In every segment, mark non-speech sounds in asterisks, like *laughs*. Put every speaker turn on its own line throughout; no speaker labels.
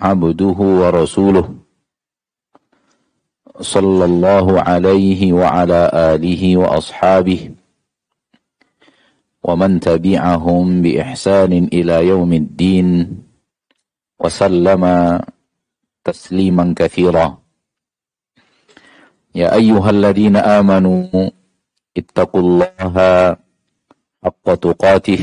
عبده ورسوله صلى الله عليه وعلى آله وأصحابه ومن تبعهم بإحسان إلى يوم الدين وسلم تسليما كثيرا. يا أيها الذين آمنوا اتقوا الله حق تقاته.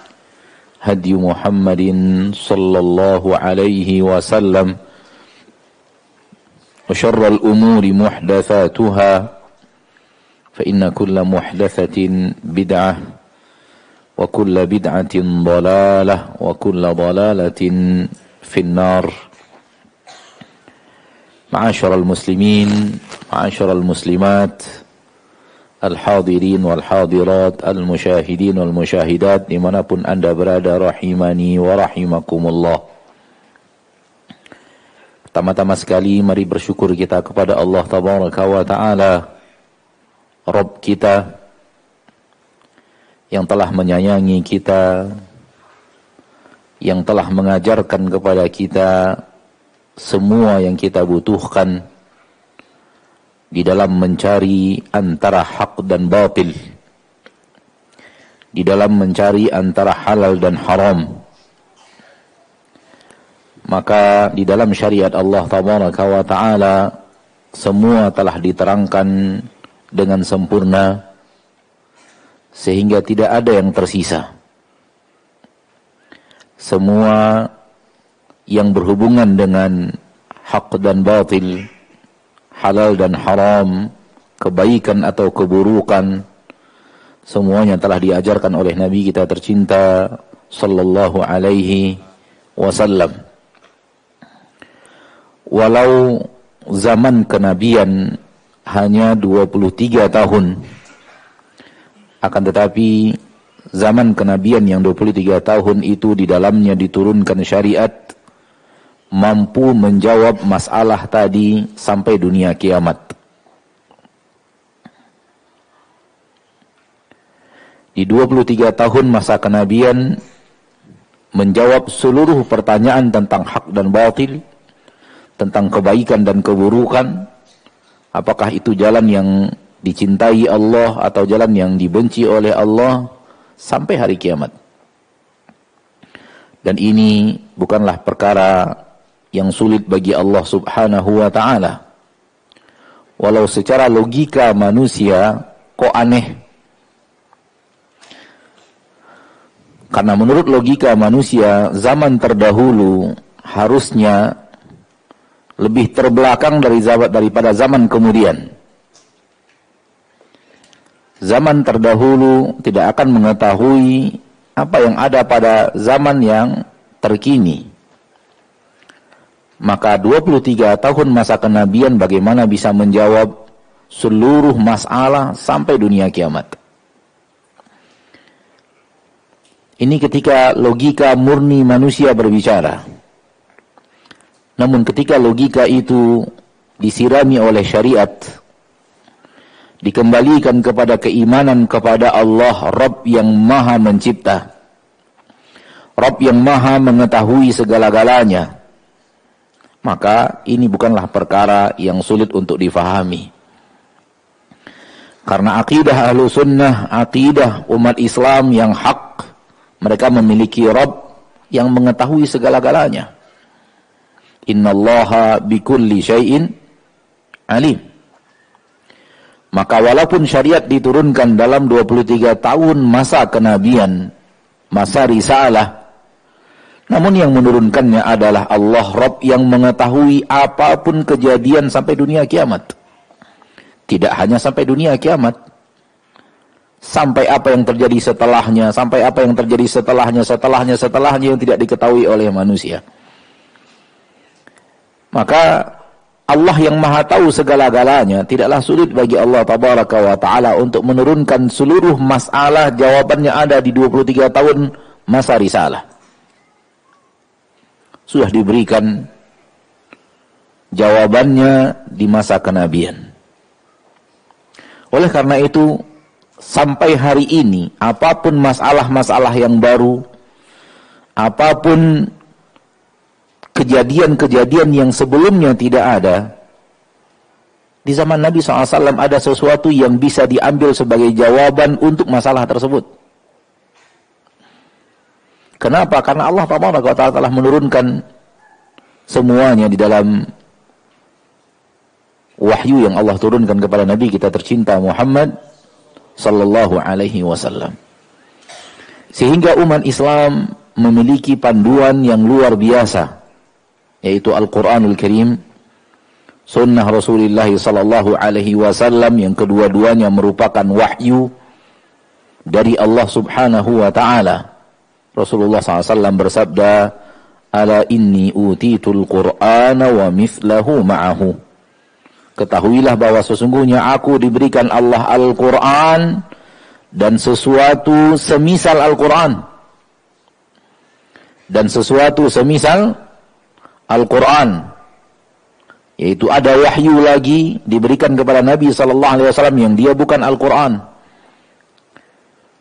هدي محمد صلى الله عليه وسلم وشر الأمور محدثاتها فإن كل محدثة بدعة وكل بدعة ضلالة وكل ضلالة في النار. معاشر المسلمين معاشر المسلمات hadirat, al-musyahidin wal musyahidat di mana pun anda berada rahimani wa rahimakumullah. Pertama-tama sekali mari bersyukur kita kepada Allah tabaraka wa ta'ala Rabb kita yang telah menyayangi kita yang telah mengajarkan kepada kita semua yang kita butuhkan di dalam mencari antara hak dan batil di dalam mencari antara halal dan haram. Maka di dalam syariat Allah tabaraka wa taala semua telah diterangkan dengan sempurna sehingga tidak ada yang tersisa. Semua yang berhubungan dengan hak dan batil halal dan haram, kebaikan atau keburukan, semuanya telah diajarkan oleh Nabi kita tercinta sallallahu alaihi wasallam. Walau zaman kenabian hanya 23 tahun akan tetapi zaman kenabian yang 23 tahun itu di dalamnya diturunkan syariat mampu menjawab masalah tadi sampai dunia kiamat. Di 23 tahun masa kenabian menjawab seluruh pertanyaan tentang hak dan batil, tentang kebaikan dan keburukan, apakah itu jalan yang dicintai Allah atau jalan yang dibenci oleh Allah sampai hari kiamat. Dan ini bukanlah perkara yang sulit bagi Allah Subhanahu wa taala. Walau secara logika manusia kok aneh. Karena menurut logika manusia zaman terdahulu harusnya lebih terbelakang dari zaman daripada zaman kemudian. Zaman terdahulu tidak akan mengetahui apa yang ada pada zaman yang terkini. Maka 23 tahun masa kenabian bagaimana bisa menjawab seluruh masalah sampai dunia kiamat. Ini ketika logika murni manusia berbicara. Namun ketika logika itu disirami oleh syariat, dikembalikan kepada keimanan kepada Allah, Rabb yang maha mencipta, Rabb yang maha mengetahui segala-galanya, maka ini bukanlah perkara yang sulit untuk difahami. Karena akidah ahlu sunnah, akidah umat Islam yang hak, mereka memiliki Rabb yang mengetahui segala-galanya. Innallaha bikulli syai'in alim. Maka walaupun syariat diturunkan dalam 23 tahun masa kenabian, masa risalah, namun yang menurunkannya adalah Allah Rabb yang mengetahui apa pun kejadian sampai dunia kiamat. Tidak hanya sampai dunia kiamat. Sampai apa yang terjadi setelahnya, sampai apa yang terjadi setelahnya, setelahnya, setelahnya yang tidak diketahui oleh manusia. Maka Allah yang maha tahu segala-galanya tidaklah sulit bagi Allah tabaraka wa taala untuk menurunkan seluruh masalah jawabannya ada di 23 tahun masa risalah. Sudah diberikan jawabannya di masa kenabian. Oleh karena itu sampai hari ini apa pun masalah-masalah yang baru apa pun kejadian-kejadian yang sebelumnya tidak ada, di zaman Nabi SAW ada sesuatu yang bisa diambil sebagai jawaban untuk masalah tersebut. Kenapa? Karena Allah Taala telah menurunkan semuanya di dalam wahyu yang Allah turunkan kepada Nabi kita tercinta Muhammad sallallahu alaihi wasallam. Sehingga umat Islam memiliki panduan yang luar biasa yaitu Al-Qur'anul Karim, sunnah Rasulullah sallallahu alaihi wasallam yang kedua-duanya merupakan wahyu dari Allah Subhanahu wa taala. Rasulullah SAW bersabda, "Ala inni utitul Qur'ana wa mithlahu ma'ahu." Ketahuilah bahwa sesungguhnya aku diberikan Allah Al-Qur'an dan sesuatu semisal Al-Qur'an. Dan sesuatu semisal Al-Quran yaitu ada wahyu lagi diberikan kepada Nabi wasallam yang dia bukan Al-Qur'an.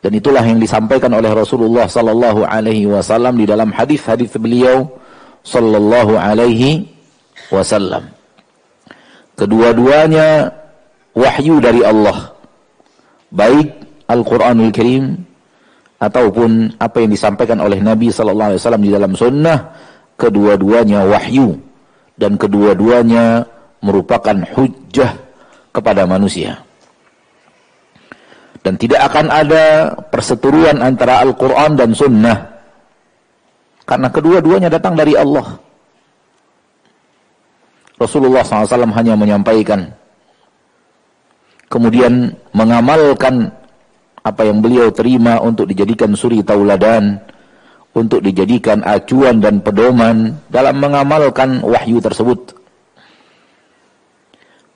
Dan itulah yang disampaikan oleh Rasulullah sallallahu alaihi wasallam di dalam hadis-hadis beliau sallallahu alaihi wasallam. Kedua-duanya wahyu dari Allah. Baik Al-Qur'anul Karim ataupun apa yang disampaikan oleh Nabi sallallahu alaihi wasallam di dalam sunnah kedua-duanya wahyu dan kedua-duanya merupakan hujjah kepada manusia. Dan tidak akan ada perseteruan antara Al-Quran dan Sunnah. Karena kedua-duanya datang dari Allah. Rasulullah SAW hanya menyampaikan. Kemudian mengamalkan apa yang beliau terima untuk dijadikan suri tauladan untuk dijadikan acuan dan pedoman dalam mengamalkan wahyu tersebut.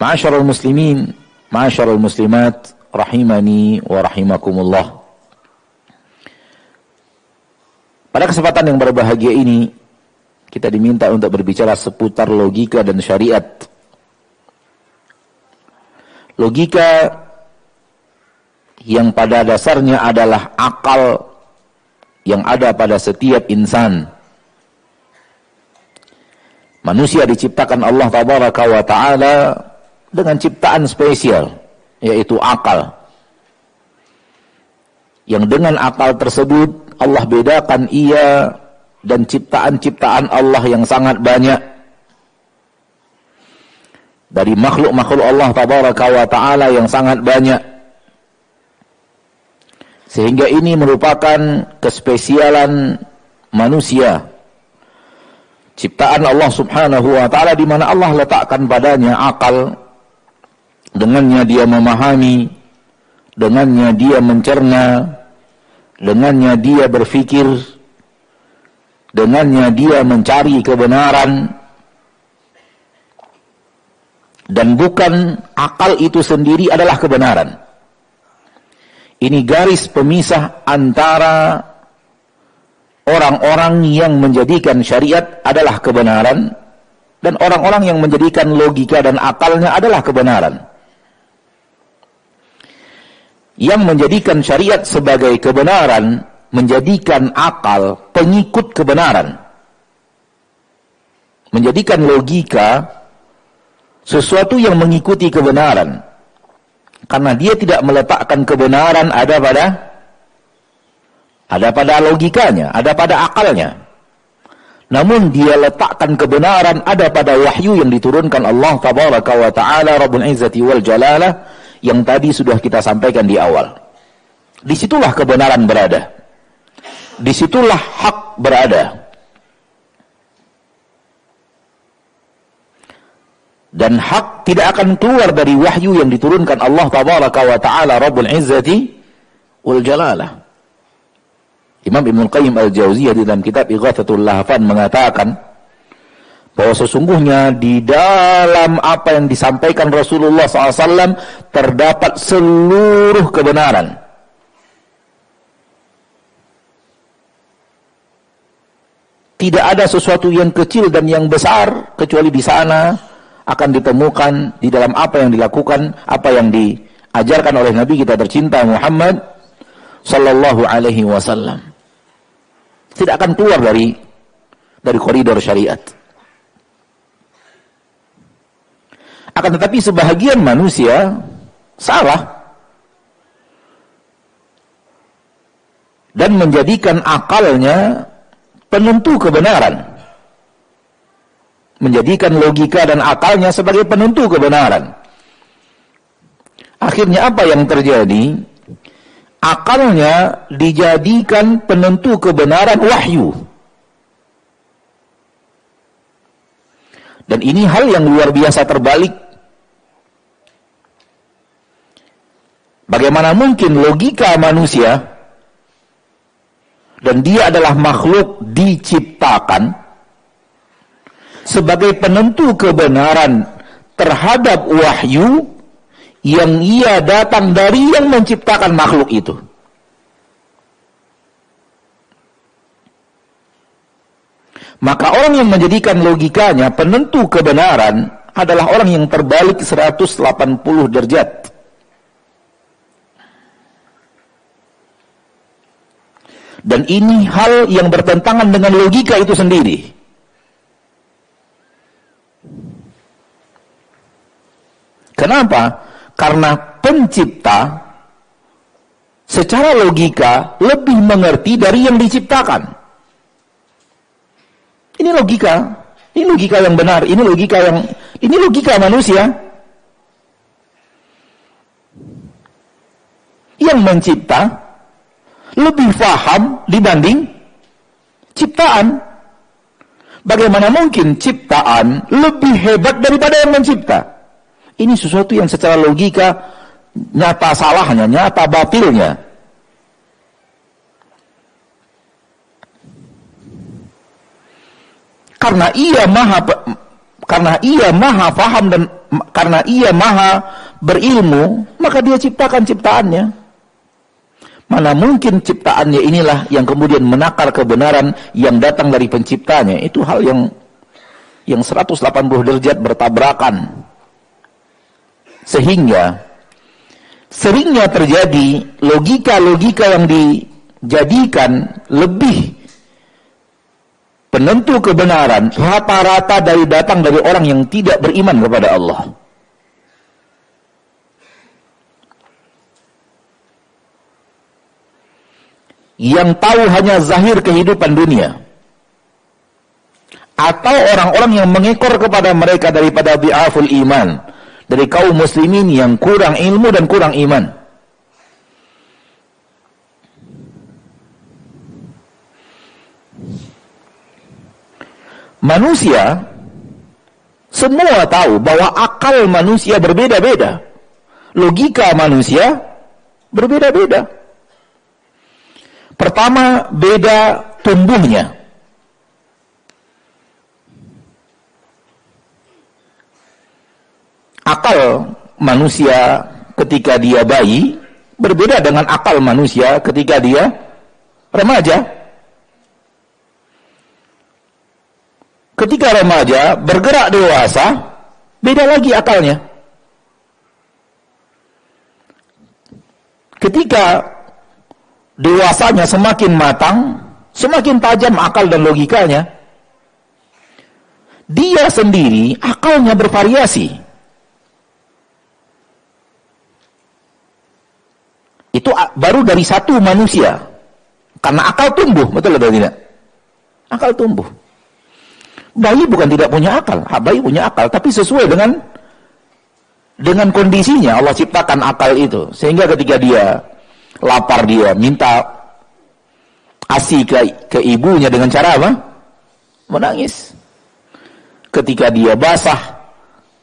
Ma'asyarul muslimin, ma'asyarul muslimat, rahimani wa rahimakumullah. Pada kesempatan yang berbahagia ini, kita diminta untuk berbicara seputar logika dan syariat. Logika yang pada dasarnya adalah akal yang ada pada setiap insan. Manusia diciptakan Allah tabaraka wa taala dengan ciptaan spesial yaitu akal. Yang dengan akal tersebut Allah bedakan ia dan ciptaan-ciptaan Allah yang sangat banyak dari makhluk-makhluk Allah tabaraka wa taala yang sangat banyak sehingga ini merupakan kespesialan manusia. Ciptaan Allah subhanahu wa ta'ala di mana Allah letakkan padanya akal. Dengannya dia memahami. Dengannya dia mencerna. Dengannya dia berfikir. Dengannya dia mencari kebenaran. Dan bukan akal itu sendiri adalah kebenaran ini garis pemisah antara orang-orang yang menjadikan syariat adalah kebenaran, dan orang-orang yang menjadikan logika dan akalnya adalah kebenaran. Yang menjadikan syariat sebagai kebenaran, menjadikan akal pengikut kebenaran. Menjadikan logika sesuatu yang mengikuti kebenaran. Karena dia tidak meletakkan kebenaran ada pada ada pada logikanya, ada pada akalnya. Namun dia letakkan kebenaran ada pada wahyu yang diturunkan Allah tabaraka wa taala Rabbul Izzati wal Jalalah yang tadi sudah kita sampaikan di awal. Di situlah kebenaran berada. Di situlah hak berada. Dan hak tidak akan keluar dari wahyu yang diturunkan Allah tabaraka wa taala Rabbul Izzati wal Jalalah. Imam Ibn Qayyim Al-Jauziyah di dalam kitab Ighathatul Lahfan mengatakan bahwa sesungguhnya di dalam apa yang disampaikan Rasulullah SAW terdapat seluruh kebenaran. Tidak ada sesuatu yang kecil dan yang besar kecuali di sana akan ditemukan di dalam apa yang dilakukan, apa yang diajarkan oleh Nabi kita tercinta Muhammad sallallahu alaihi wasallam tidak akan keluar dari dari koridor syariat. Akan tetapi sebahagian manusia salah dan menjadikan akalnya penentu kebenaran. Menjadikan logika dan akalnya sebagai penentu kebenaran. Akhirnya apa yang terjadi? akalnya dijadikan penentu kebenaran wahyu. Dan ini hal yang luar biasa terbalik. Bagaimana mungkin logika manusia dan dia adalah makhluk diciptakan sebagai penentu kebenaran terhadap wahyu yang ia datang dari yang menciptakan makhluk itu. Maka orang yang menjadikan logikanya penentu kebenaran adalah orang yang terbalik 180 derajat. Dan ini hal yang bertentangan dengan logika itu sendiri. Kenapa? Karena pencipta secara logika lebih mengerti dari yang diciptakan. Ini logika, ini logika yang benar, ini logika yang ini logika manusia. Yang mencipta lebih faham dibanding ciptaan. Bagaimana mungkin ciptaan lebih hebat daripada yang mencipta? Ini sesuatu yang secara logika nyata salahnya, nyata batilnya. Karena ia maha karena ia maha faham dan karena ia maha berilmu, maka dia ciptakan ciptaannya. Mana mungkin ciptaannya inilah yang kemudian menakar kebenaran yang datang dari penciptanya. Itu hal yang yang 180 derajat bertabrakan. Sehingga seringnya terjadi logika-logika yang dijadikan lebih penentu kebenaran rata-rata dari datang dari orang yang tidak beriman kepada Allah. Yang tahu hanya zahir kehidupan dunia. Atau orang-orang yang mengekor kepada mereka daripada bi'aful iman dari kaum muslimin yang kurang ilmu dan kurang iman. Manusia semua tahu bahwa akal manusia berbeda-beda. Logika manusia berbeda-beda. Pertama, beda tumbuhnya. akal manusia ketika dia bayi berbeda dengan akal manusia ketika dia remaja. Ketika remaja bergerak dewasa, beda lagi akalnya. Ketika dewasanya semakin matang, semakin tajam akal dan logikanya, dia sendiri akalnya bervariasi. Itu baru dari satu manusia. Karena akal tumbuh, betul atau tidak? Akal tumbuh. Bayi bukan tidak punya akal, bayi punya akal, tapi sesuai dengan dengan kondisinya Allah ciptakan akal itu. Sehingga ketika dia lapar dia minta asi ke, ke ibunya dengan cara apa? Menangis. Ketika dia basah,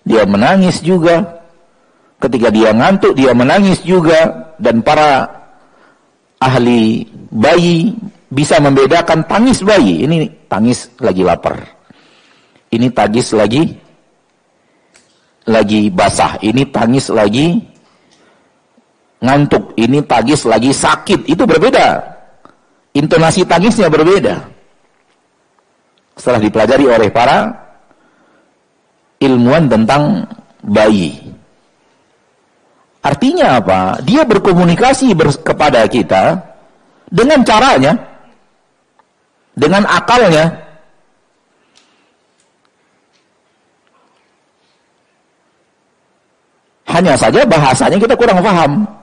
dia menangis juga. Ketika dia ngantuk, dia menangis juga. Dan para ahli bayi bisa membedakan tangis bayi. Ini tangis lagi lapar. Ini tangis lagi lagi basah. Ini tangis lagi ngantuk. Ini tangis lagi sakit. Itu berbeda. Intonasi tangisnya berbeda. Setelah dipelajari oleh para ilmuwan tentang bayi. Artinya apa? Dia berkomunikasi kepada kita dengan caranya, dengan akalnya. Hanya saja bahasanya kita kurang paham.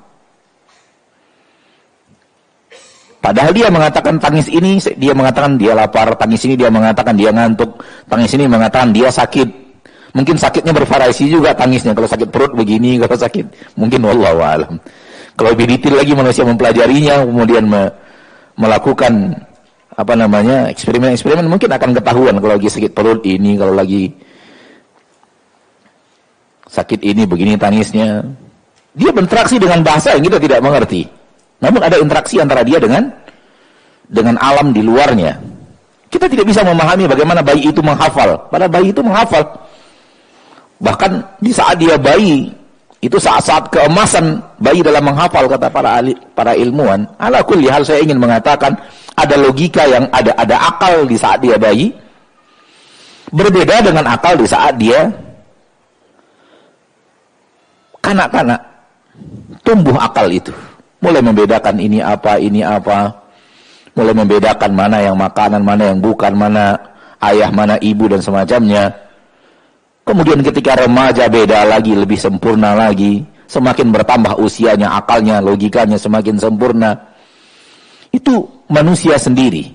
Padahal dia mengatakan tangis ini, dia mengatakan dia lapar, tangis ini dia mengatakan dia ngantuk, tangis ini mengatakan dia sakit, Mungkin sakitnya bervariasi juga tangisnya. Kalau sakit perut begini, *laughs* kalau sakit mungkin wallahu alam. Kalau lebih detail lagi manusia mempelajarinya, kemudian me melakukan apa namanya eksperimen-eksperimen mungkin akan ketahuan kalau lagi sakit perut ini, kalau lagi sakit ini begini tangisnya. Dia berinteraksi dengan bahasa yang kita tidak mengerti. Namun ada interaksi antara dia dengan dengan alam di luarnya. Kita tidak bisa memahami bagaimana bayi itu menghafal. Pada bayi itu menghafal. Bahkan di saat dia bayi, itu saat-saat keemasan bayi dalam menghafal kata para ahli, para ilmuwan. Ala kulli hal saya ingin mengatakan ada logika yang ada ada akal di saat dia bayi. Berbeda dengan akal di saat dia kanak-kanak. Tumbuh akal itu. Mulai membedakan ini apa, ini apa. Mulai membedakan mana yang makanan, mana yang bukan, mana ayah, mana ibu dan semacamnya Kemudian ketika remaja beda lagi, lebih sempurna lagi. Semakin bertambah usianya, akalnya, logikanya semakin sempurna. Itu manusia sendiri.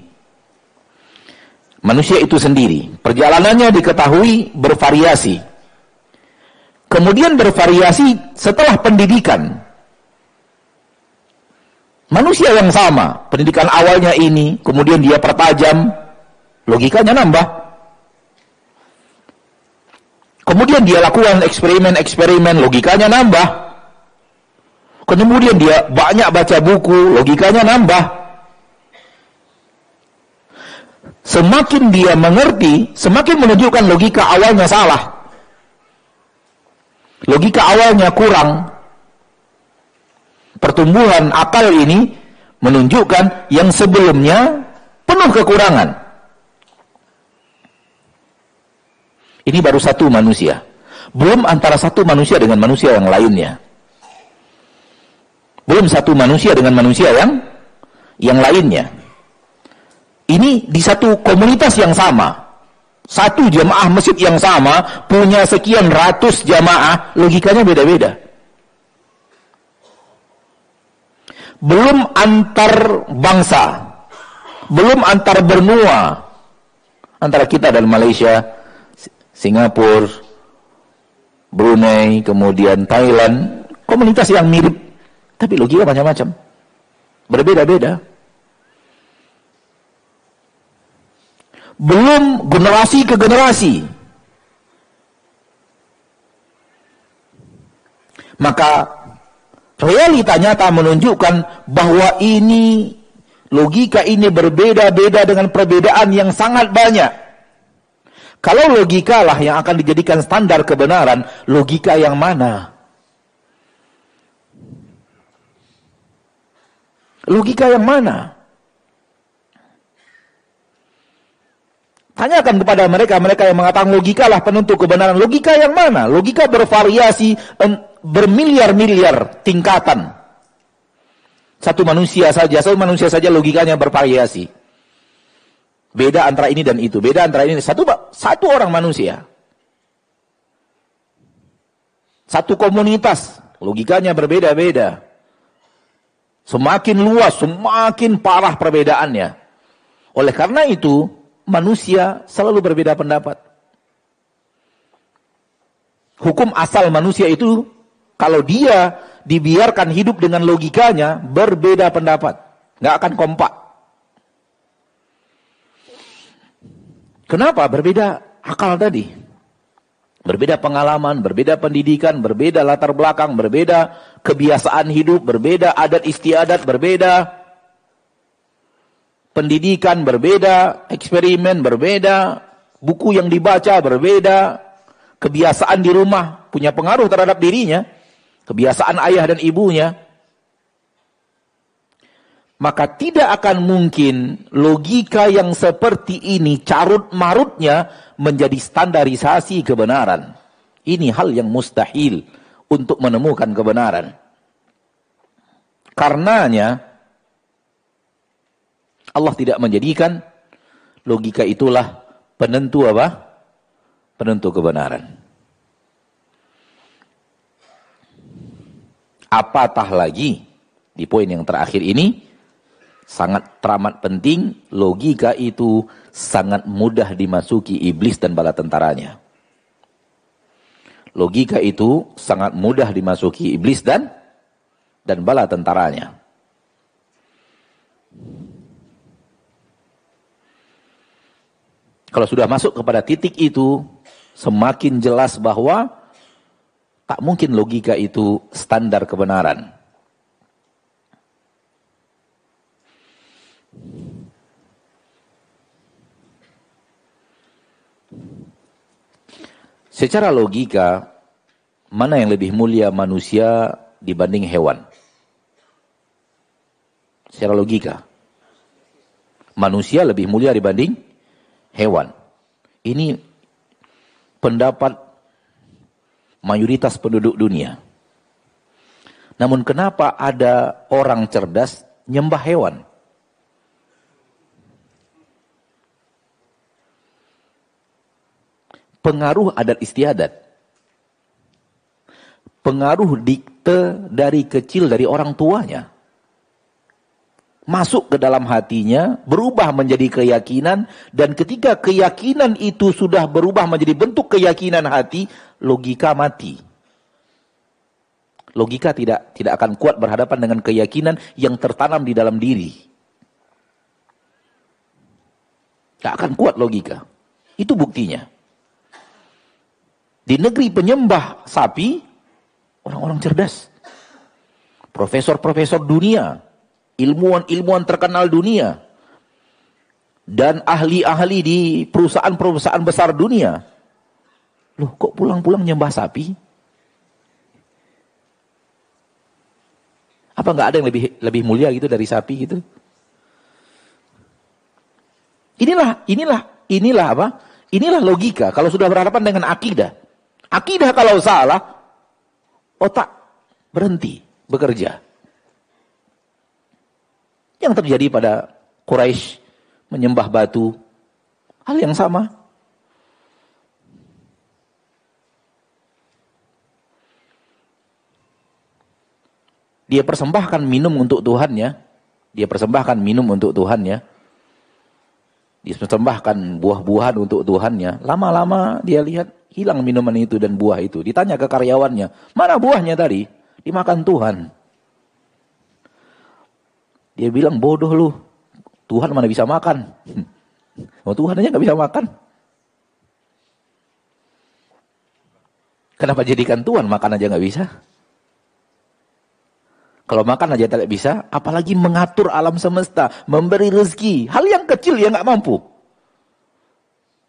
Manusia itu sendiri. Perjalanannya diketahui bervariasi. Kemudian bervariasi setelah pendidikan. Manusia yang sama, pendidikan awalnya ini, kemudian dia pertajam, logikanya nambah. Kemudian dia lakukan eksperimen-eksperimen, logikanya nambah. Kemudian dia banyak baca buku, logikanya nambah. Semakin dia mengerti, semakin menunjukkan logika awalnya salah. Logika awalnya kurang. Pertumbuhan akal ini menunjukkan yang sebelumnya penuh kekurangan. Ini baru satu manusia. Belum antara satu manusia dengan manusia yang lainnya. Belum satu manusia dengan manusia yang yang lainnya. Ini di satu komunitas yang sama. Satu jamaah masjid yang sama punya sekian ratus jamaah, logikanya beda-beda. Belum antar bangsa, belum antar benua antara kita dan Malaysia, Singapura, Brunei, kemudian Thailand, komunitas yang mirip, tapi logika macam-macam. Berbeda-beda. Belum generasi ke generasi. Maka realita nyata menunjukkan bahwa ini logika ini berbeda-beda dengan perbedaan yang sangat banyak. Kalau logika lah yang akan dijadikan standar kebenaran, logika yang mana? Logika yang mana? Tanyakan kepada mereka, mereka yang mengatakan logika lah penentu kebenaran. Logika yang mana? Logika bervariasi bermiliar-miliar tingkatan. Satu manusia saja, satu manusia saja logikanya bervariasi. Beda antara ini dan itu, beda antara ini. Satu satu orang manusia. Satu komunitas, logikanya berbeda-beda. Semakin luas, semakin parah perbedaannya. Oleh karena itu, manusia selalu berbeda pendapat. Hukum asal manusia itu kalau dia dibiarkan hidup dengan logikanya berbeda pendapat, nggak akan kompak. Kenapa berbeda akal tadi? Berbeda pengalaman, berbeda pendidikan, berbeda latar belakang, berbeda kebiasaan hidup, berbeda adat istiadat, berbeda pendidikan berbeda, eksperimen berbeda, buku yang dibaca berbeda, kebiasaan di rumah punya pengaruh terhadap dirinya, kebiasaan ayah dan ibunya. Maka tidak akan mungkin logika yang seperti ini carut marutnya menjadi standarisasi kebenaran. Ini hal yang mustahil untuk menemukan kebenaran. Karenanya, Allah tidak menjadikan logika itulah penentu apa? Penentu kebenaran. Apatah lagi di poin yang terakhir ini sangat teramat penting logika itu sangat mudah dimasuki iblis dan bala tentaranya. Logika itu sangat mudah dimasuki iblis dan dan bala tentaranya. Kalau sudah masuk kepada titik itu, semakin jelas bahwa tak mungkin logika itu standar kebenaran. Secara logika, mana yang lebih mulia manusia dibanding hewan? Secara logika. Manusia lebih mulia dibanding hewan. Ini pendapat mayoritas penduduk dunia. Namun kenapa ada orang cerdas nyembah hewan? Pengaruh adat istiadat. Pengaruh dikte dari kecil dari orang tuanya masuk ke dalam hatinya, berubah menjadi keyakinan, dan ketika keyakinan itu sudah berubah menjadi bentuk keyakinan hati, logika mati. Logika tidak tidak akan kuat berhadapan dengan keyakinan yang tertanam di dalam diri. Tidak akan kuat logika. Itu buktinya. Di negeri penyembah sapi, orang-orang cerdas. Profesor-profesor dunia, ilmuwan-ilmuwan terkenal dunia dan ahli-ahli di perusahaan-perusahaan besar dunia. Loh, kok pulang-pulang nyembah sapi? Apa nggak ada yang lebih lebih mulia gitu dari sapi gitu? Inilah, inilah, inilah apa? Inilah logika kalau sudah berhadapan dengan akidah. Akidah kalau salah, otak berhenti bekerja. Yang terjadi pada Quraisy menyembah batu. Hal yang sama. Dia persembahkan minum untuk Tuhannya. Dia persembahkan minum untuk Tuhannya. Dia persembahkan buah-buahan untuk Tuhannya. Lama-lama dia lihat hilang minuman itu dan buah itu. Ditanya ke karyawannya, mana buahnya tadi? Dimakan Tuhan. Dia bilang bodoh lu. Tuhan mana bisa makan. *laughs* Oh Tuhan aja nggak bisa makan. Kenapa jadikan Tuhan makan aja nggak bisa? Kalau makan aja tidak bisa, apalagi mengatur alam semesta, memberi rezeki, hal yang kecil dia nggak mampu.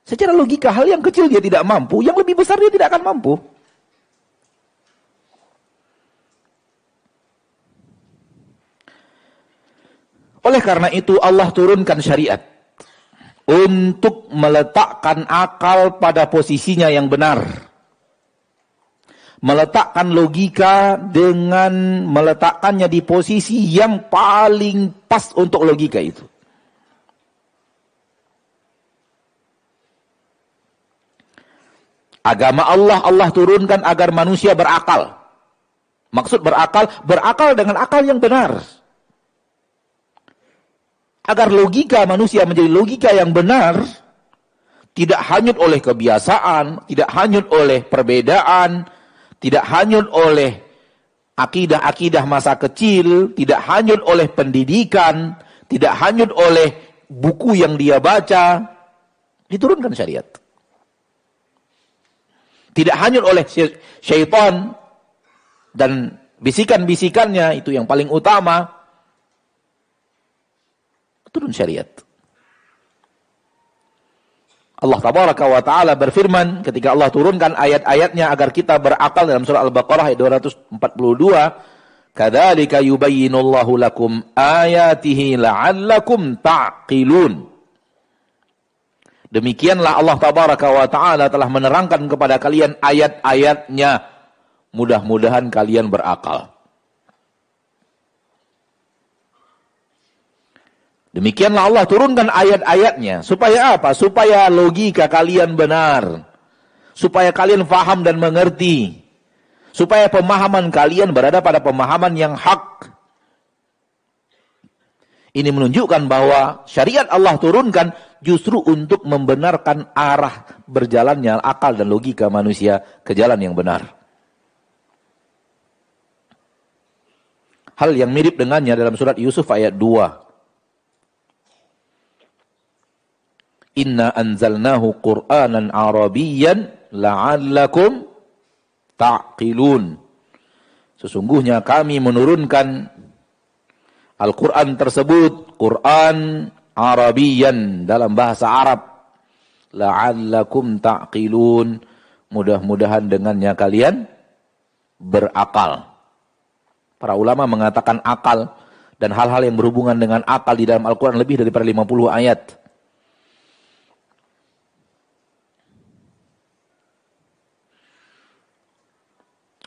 Secara logika hal yang kecil dia tidak mampu, yang lebih besar dia tidak akan mampu. Oleh karena itu Allah turunkan syariat. untuk meletakkan akal pada posisinya yang benar. Meletakkan logika dengan meletakkannya di posisi yang paling pas untuk logika itu. Agama Allah, Allah turunkan agar manusia berakal. Maksud berakal, berakal dengan akal yang benar. Agar logika manusia menjadi logika yang benar, tidak hanyut oleh kebiasaan, tidak hanyut oleh perbedaan, tidak hanyut oleh akidah-akidah masa kecil, tidak hanyut oleh pendidikan, tidak hanyut oleh buku yang dia baca, diturunkan syariat. Tidak hanyut oleh syaitan dan bisikan-bisikannya, itu yang paling utama, turun syariat. Allah tabaraka wa taala berfirman ketika Allah turunkan ayat-ayatnya agar kita berakal dalam surah Al-Baqarah ayat 242, "Kadzalika yubayyinullahu lakum ayatihi la'allakum ta'qilun." Demikianlah Allah tabaraka wa taala telah menerangkan kepada kalian ayat-ayatnya. Mudah-mudahan kalian berakal. Demikianlah Allah turunkan ayat-ayatnya. Supaya apa? Supaya logika kalian benar. Supaya kalian faham dan mengerti. Supaya pemahaman kalian berada pada pemahaman yang hak. Ini menunjukkan bahwa syariat Allah turunkan justru untuk membenarkan arah berjalannya akal dan logika manusia ke jalan yang benar. Hal yang mirip dengannya dalam surat Yusuf ayat 2. Inna anzalnahu Qur'anan Arabiyyan la'allakum ta'qilun. Sesungguhnya kami menurunkan Al-Quran tersebut, Quran Arabiyan dalam bahasa Arab. La'allakum ta'qilun. Mudah-mudahan dengannya kalian berakal. Para ulama mengatakan akal dan hal-hal yang berhubungan dengan akal di dalam Al-Quran lebih daripada 50 ayat.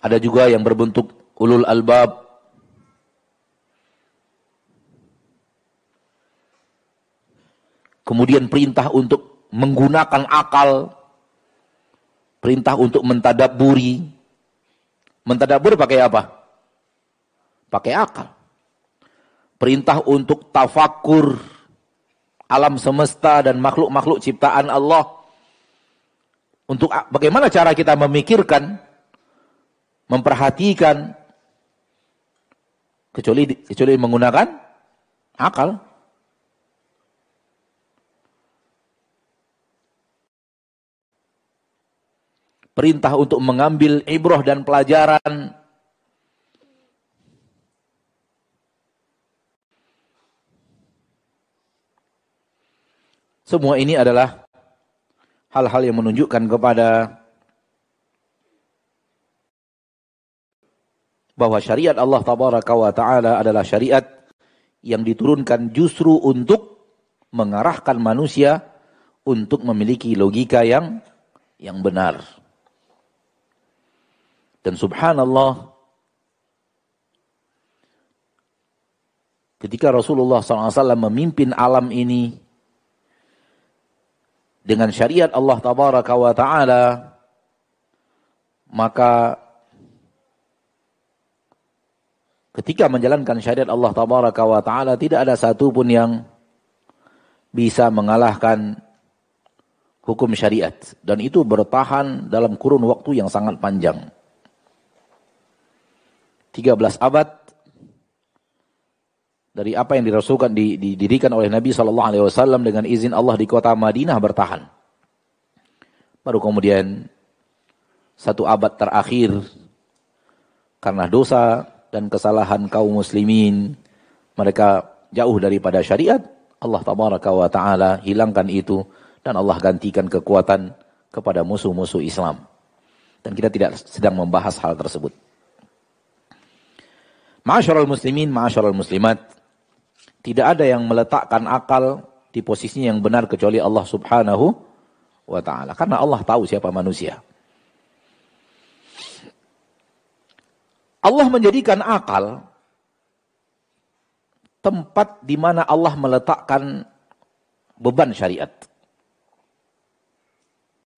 Ada juga yang berbentuk ulul albab. Kemudian perintah untuk menggunakan akal. Perintah untuk mentadaburi. Mentadabur pakai apa? Pakai akal. Perintah untuk tafakur alam semesta dan makhluk-makhluk ciptaan Allah. Untuk bagaimana cara kita memikirkan memperhatikan kecuali kecuali menggunakan akal. Perintah untuk mengambil ibroh dan pelajaran Semua ini adalah hal-hal yang menunjukkan kepada bahwa syariat Allah tabaraka wa taala adalah syariat yang diturunkan justru untuk mengarahkan manusia untuk memiliki logika yang yang benar. Dan subhanallah ketika Rasulullah SAW memimpin alam ini dengan syariat Allah tabaraka wa taala maka ketika menjalankan syariat Allah tabaraka wa taala tidak ada satu pun yang bisa mengalahkan hukum syariat dan itu bertahan dalam kurun waktu yang sangat panjang. 13 abad dari apa yang dirasulkan didirikan oleh Nabi sallallahu alaihi wasallam dengan izin Allah di kota Madinah bertahan. Baru kemudian satu abad terakhir karena dosa dan kesalahan kaum muslimin mereka jauh daripada syariat Allah tabaraka wa taala hilangkan itu dan Allah gantikan kekuatan kepada musuh-musuh Islam dan kita tidak sedang membahas hal tersebut Ma'asyiral muslimin, ma'asyiral muslimat tidak ada yang meletakkan akal di posisinya yang benar kecuali Allah Subhanahu wa taala. Karena Allah tahu siapa manusia. Allah menjadikan akal tempat di mana Allah meletakkan beban syariat.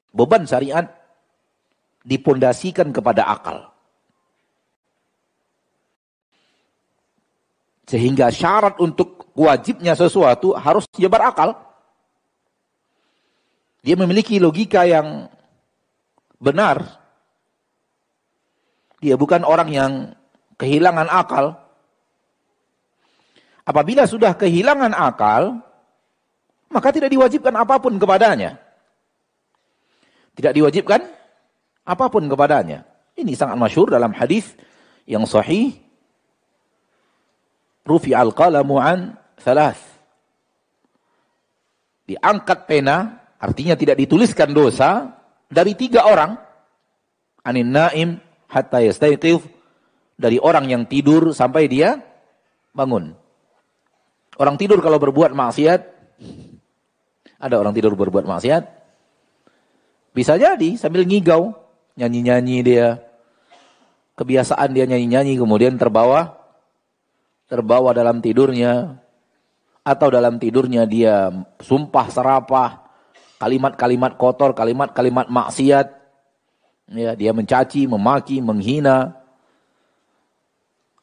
Beban syariat dipondasikan kepada akal. Sehingga syarat untuk wajibnya sesuatu harus dia berakal. Dia memiliki logika yang benar. Dia bukan orang yang kehilangan akal. Apabila sudah kehilangan akal, maka tidak diwajibkan apa pun kepadanya. Tidak diwajibkan apa pun kepadanya. Ini sangat masyur dalam hadis yang sahih rufi al-qalamu thalath. Diangkat pena, artinya tidak dituliskan dosa, dari tiga orang. Anin naim hatta yastayqif. Dari orang yang tidur sampai dia bangun. Orang tidur kalau berbuat maksiat, ada orang tidur berbuat maksiat, bisa jadi sambil ngigau, nyanyi-nyanyi dia. Kebiasaan dia nyanyi-nyanyi kemudian terbawa terbawa dalam tidurnya atau dalam tidurnya dia sumpah serapah kalimat-kalimat kotor, kalimat-kalimat maksiat. Ya, dia mencaci, memaki, menghina.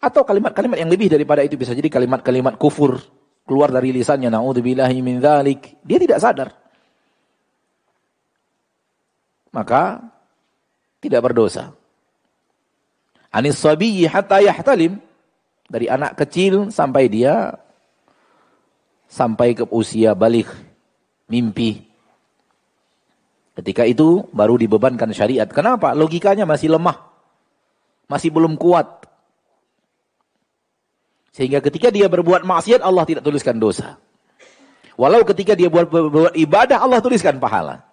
Atau kalimat-kalimat yang lebih daripada itu bisa jadi kalimat-kalimat kufur keluar dari lisannya naudzubillahi min dzalik. Dia tidak sadar. Maka tidak berdosa. Anis sabiyyi hatta yahtalim dari anak kecil sampai dia sampai ke usia balik mimpi. Ketika itu baru dibebankan syariat. Kenapa? Logikanya masih lemah. Masih belum kuat. Sehingga ketika dia berbuat maksiat Allah tidak tuliskan dosa. Walau ketika dia buat berbuat ibadah Allah tuliskan pahala.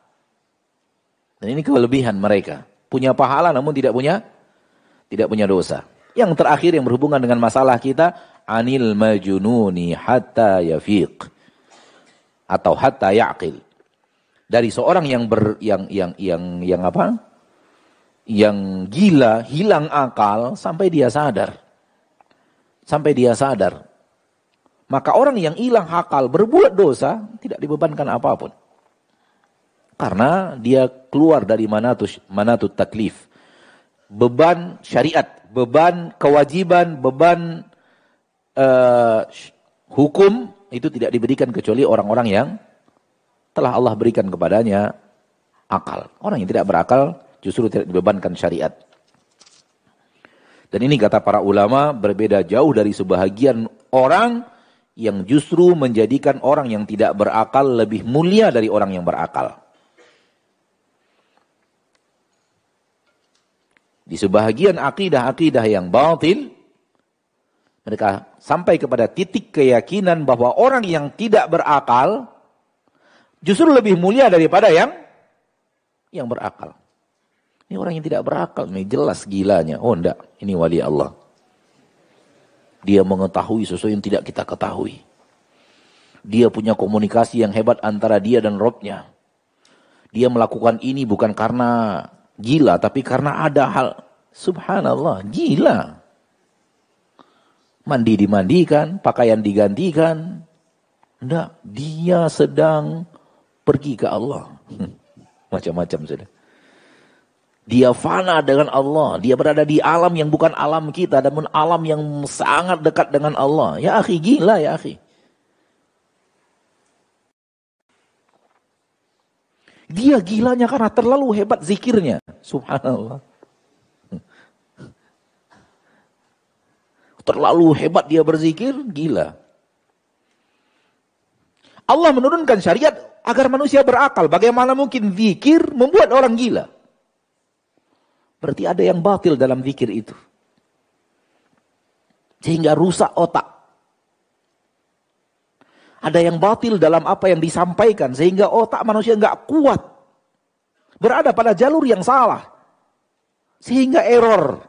Dan ini kelebihan mereka. Punya pahala namun tidak punya tidak punya dosa. Yang terakhir yang berhubungan dengan masalah kita, anil majununi hatta yafiq atau hatta yaqil. Dari seorang yang ber yang yang yang yang apa? Yang gila, hilang akal sampai dia sadar. Sampai dia sadar. Maka orang yang hilang akal berbuat dosa tidak dibebankan apa pun. Karena dia keluar dari manatus manatut taklif. Beban syariat beban kewajiban, beban uh, hukum itu tidak diberikan kecuali orang-orang yang telah Allah berikan kepadanya akal. Orang yang tidak berakal justru tidak dibebankan syariat. Dan ini kata para ulama berbeda jauh dari sebahagian orang yang justru menjadikan orang yang tidak berakal lebih mulia dari orang yang berakal. Di sebahagian akidah-akidah yang batil, mereka sampai kepada titik keyakinan bahwa orang yang tidak berakal justru lebih mulia daripada yang yang berakal. Ini orang yang tidak berakal, ini jelas gilanya. Oh enggak, ini wali Allah. Dia mengetahui sesuatu yang tidak kita ketahui. Dia punya komunikasi yang hebat antara dia dan Robnya. Dia melakukan ini bukan karena gila, tapi karena ada hal subhanallah, gila. Mandi dimandikan, pakaian digantikan. Enggak, dia sedang pergi ke Allah. *laughs* Macam-macam sudah. Dia fana dengan Allah. Dia berada di alam yang bukan alam kita. Namun alam yang sangat dekat dengan Allah. Ya akhi, gila ya akhi. Dia gilanya karena terlalu hebat zikirnya. Subhanallah. Terlalu hebat dia berzikir, gila. Allah menurunkan syariat agar manusia berakal. Bagaimana mungkin zikir membuat orang gila? Berarti ada yang batil dalam zikir itu. Sehingga rusak otak. Ada yang batil dalam apa yang disampaikan sehingga otak manusia nggak kuat. Berada pada jalur yang salah. Sehingga error.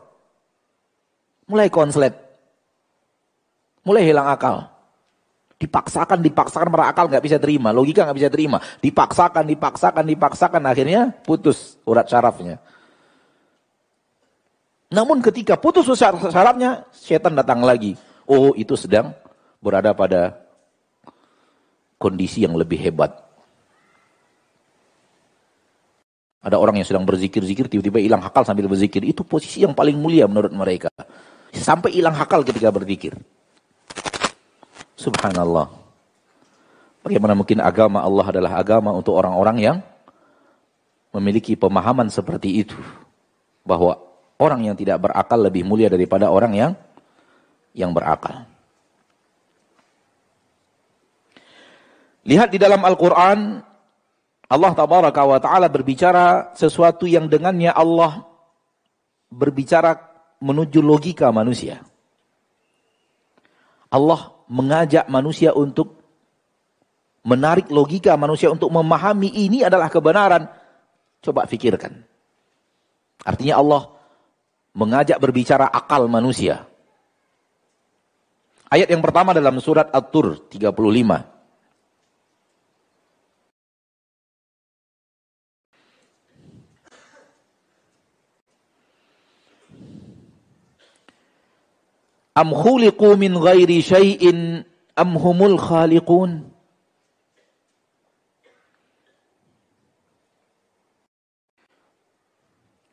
Mulai konslet. Mulai hilang akal. Dipaksakan, dipaksakan, para akal nggak bisa terima, logika nggak bisa terima. Dipaksakan, dipaksakan, dipaksakan, akhirnya putus urat syarafnya. Namun ketika putus syarafnya, setan datang lagi. Oh, itu sedang berada pada kondisi yang lebih hebat. Ada orang yang sedang berzikir-zikir, tiba-tiba hilang akal sambil berzikir. Itu posisi yang paling mulia menurut mereka. Sampai hilang akal ketika berzikir. Subhanallah. Bagaimana mungkin agama Allah adalah agama untuk orang-orang yang memiliki pemahaman seperti itu. Bahwa orang yang tidak berakal lebih mulia daripada orang yang yang berakal. Lihat di dalam Al-Quran, Allah tabaraka wa ta'ala berbicara sesuatu yang dengannya Allah berbicara menuju logika manusia. Allah mengajak manusia untuk menarik logika manusia untuk memahami ini adalah kebenaran. Coba fikirkan. Artinya Allah mengajak berbicara akal manusia. Ayat yang pertama dalam surat At-Tur 35. Am khuliqu min ghairi syai'in am humul khaliqun?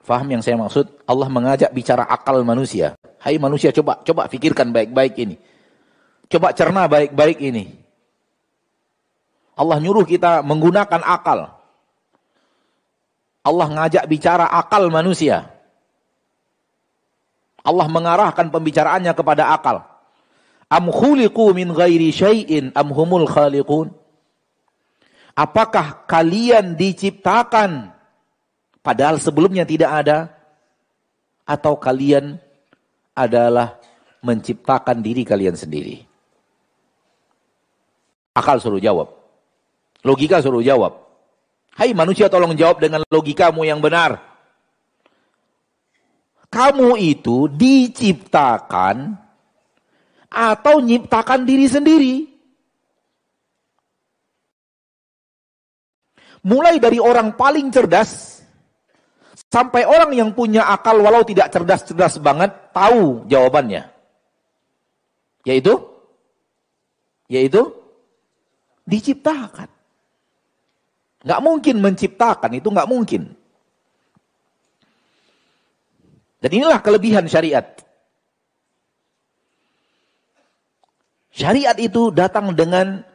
Faham yang saya maksud? Allah mengajak bicara akal manusia. Hai manusia coba coba pikirkan baik-baik ini. Coba cerna baik-baik ini. Allah nyuruh kita menggunakan akal. Allah ngajak bicara akal manusia. Allah mengarahkan pembicaraannya kepada akal. Am khuliqu min ghairi syai'in am humul khaliqun? Apakah kalian diciptakan padahal sebelumnya tidak ada? Atau kalian adalah menciptakan diri kalian sendiri? Akal suruh jawab. Logika suruh jawab. Hai manusia tolong jawab dengan logikamu yang benar kamu itu diciptakan atau nyiptakan diri sendiri. Mulai dari orang paling cerdas sampai orang yang punya akal walau tidak cerdas-cerdas banget tahu jawabannya. Yaitu yaitu diciptakan. Nggak mungkin menciptakan, itu nggak mungkin. Dan inilah kelebihan syariat. Syariat itu datang dengan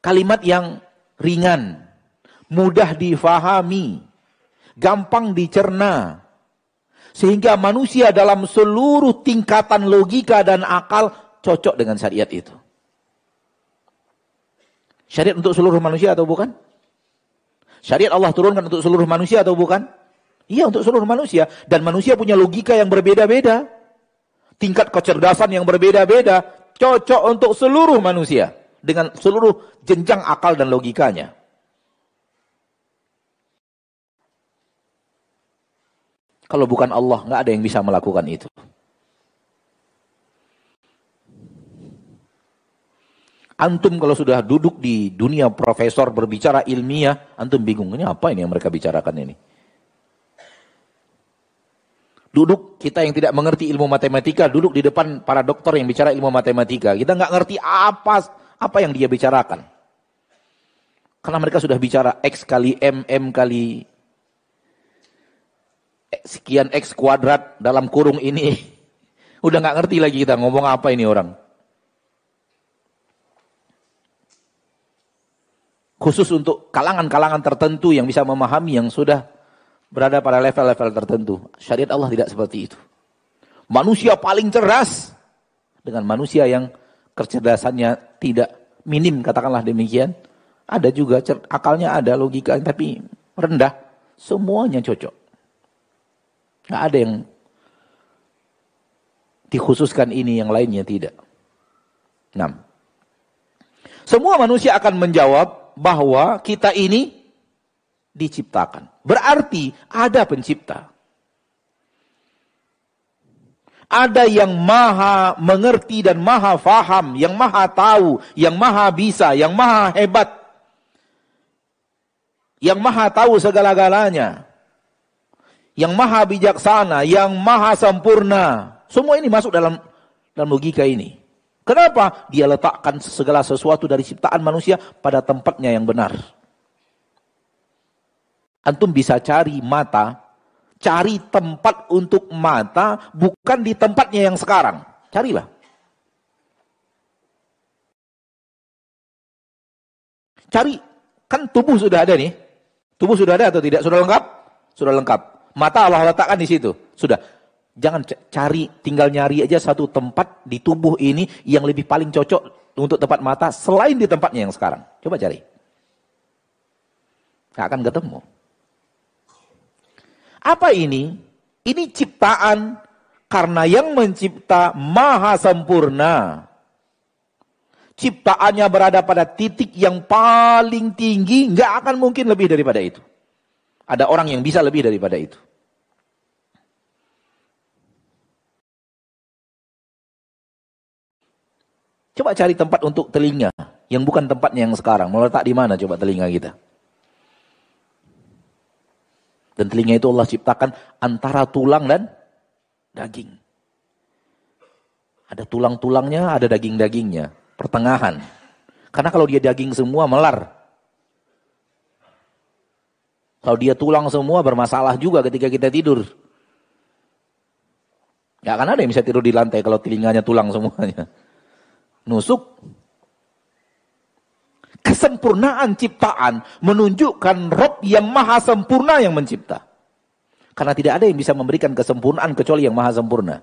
kalimat yang ringan, mudah difahami, gampang dicerna. Sehingga manusia dalam seluruh tingkatan logika dan akal cocok dengan syariat itu. Syariat untuk seluruh manusia atau bukan? Syariat Allah turunkan untuk seluruh manusia atau bukan? Iya untuk seluruh manusia. Dan manusia punya logika yang berbeda-beda. Tingkat kecerdasan yang berbeda-beda. Cocok untuk seluruh manusia. Dengan seluruh jenjang akal dan logikanya. Kalau bukan Allah, nggak ada yang bisa melakukan itu. Antum kalau sudah duduk di dunia profesor berbicara ilmiah, antum bingung, ini apa ini yang mereka bicarakan ini? Duduk kita yang tidak mengerti ilmu matematika, duduk di depan para dokter yang bicara ilmu matematika. Kita nggak ngerti apa apa yang dia bicarakan. Karena mereka sudah bicara X kali M, M kali sekian X kuadrat dalam kurung ini. *laughs* Udah nggak ngerti lagi kita ngomong apa ini orang. Khusus untuk kalangan-kalangan tertentu yang bisa memahami yang sudah berada pada level-level tertentu. Syariat Allah tidak seperti itu. Manusia paling cerdas dengan manusia yang kecerdasannya tidak minim, katakanlah demikian. Ada juga akalnya ada, logika tapi rendah. Semuanya cocok. Nggak ada yang dikhususkan ini, yang lainnya tidak. 6. Semua manusia akan menjawab bahwa kita ini diciptakan. Berarti ada pencipta. Ada yang maha mengerti dan maha faham, yang maha tahu, yang maha bisa, yang maha hebat. Yang maha tahu segala-galanya. Yang maha bijaksana, yang maha sempurna. Semua ini masuk dalam dalam logika ini. Kenapa? Dia letakkan segala sesuatu dari ciptaan manusia pada tempatnya yang benar. Antum bisa cari mata Cari tempat untuk mata bukan di tempatnya yang sekarang. Carilah. Cari. Kan tubuh sudah ada nih. Tubuh sudah ada atau tidak? Sudah lengkap? Sudah lengkap. Mata Allah letakkan di situ. Sudah. Jangan cari, tinggal nyari aja satu tempat di tubuh ini yang lebih paling cocok untuk tempat mata selain di tempatnya yang sekarang. Coba cari. Gak akan ketemu. Apa ini? Ini ciptaan karena yang mencipta maha sempurna. Ciptaannya berada pada titik yang paling tinggi, nggak akan mungkin lebih daripada itu. Ada orang yang bisa lebih daripada itu. Coba cari tempat untuk telinga yang bukan tempatnya yang sekarang. Mau letak di mana coba telinga kita? Dan telinga itu Allah ciptakan antara tulang dan daging. Ada tulang-tulangnya, ada daging-dagingnya. Pertengahan. Karena kalau dia daging semua, melar. Kalau dia tulang semua, bermasalah juga ketika kita tidur. Gak akan ada yang bisa tidur di lantai kalau telinganya tulang semuanya. Nusuk, kesempurnaan ciptaan menunjukkan Rob yang maha sempurna yang mencipta. Karena tidak ada yang bisa memberikan kesempurnaan kecuali yang maha sempurna.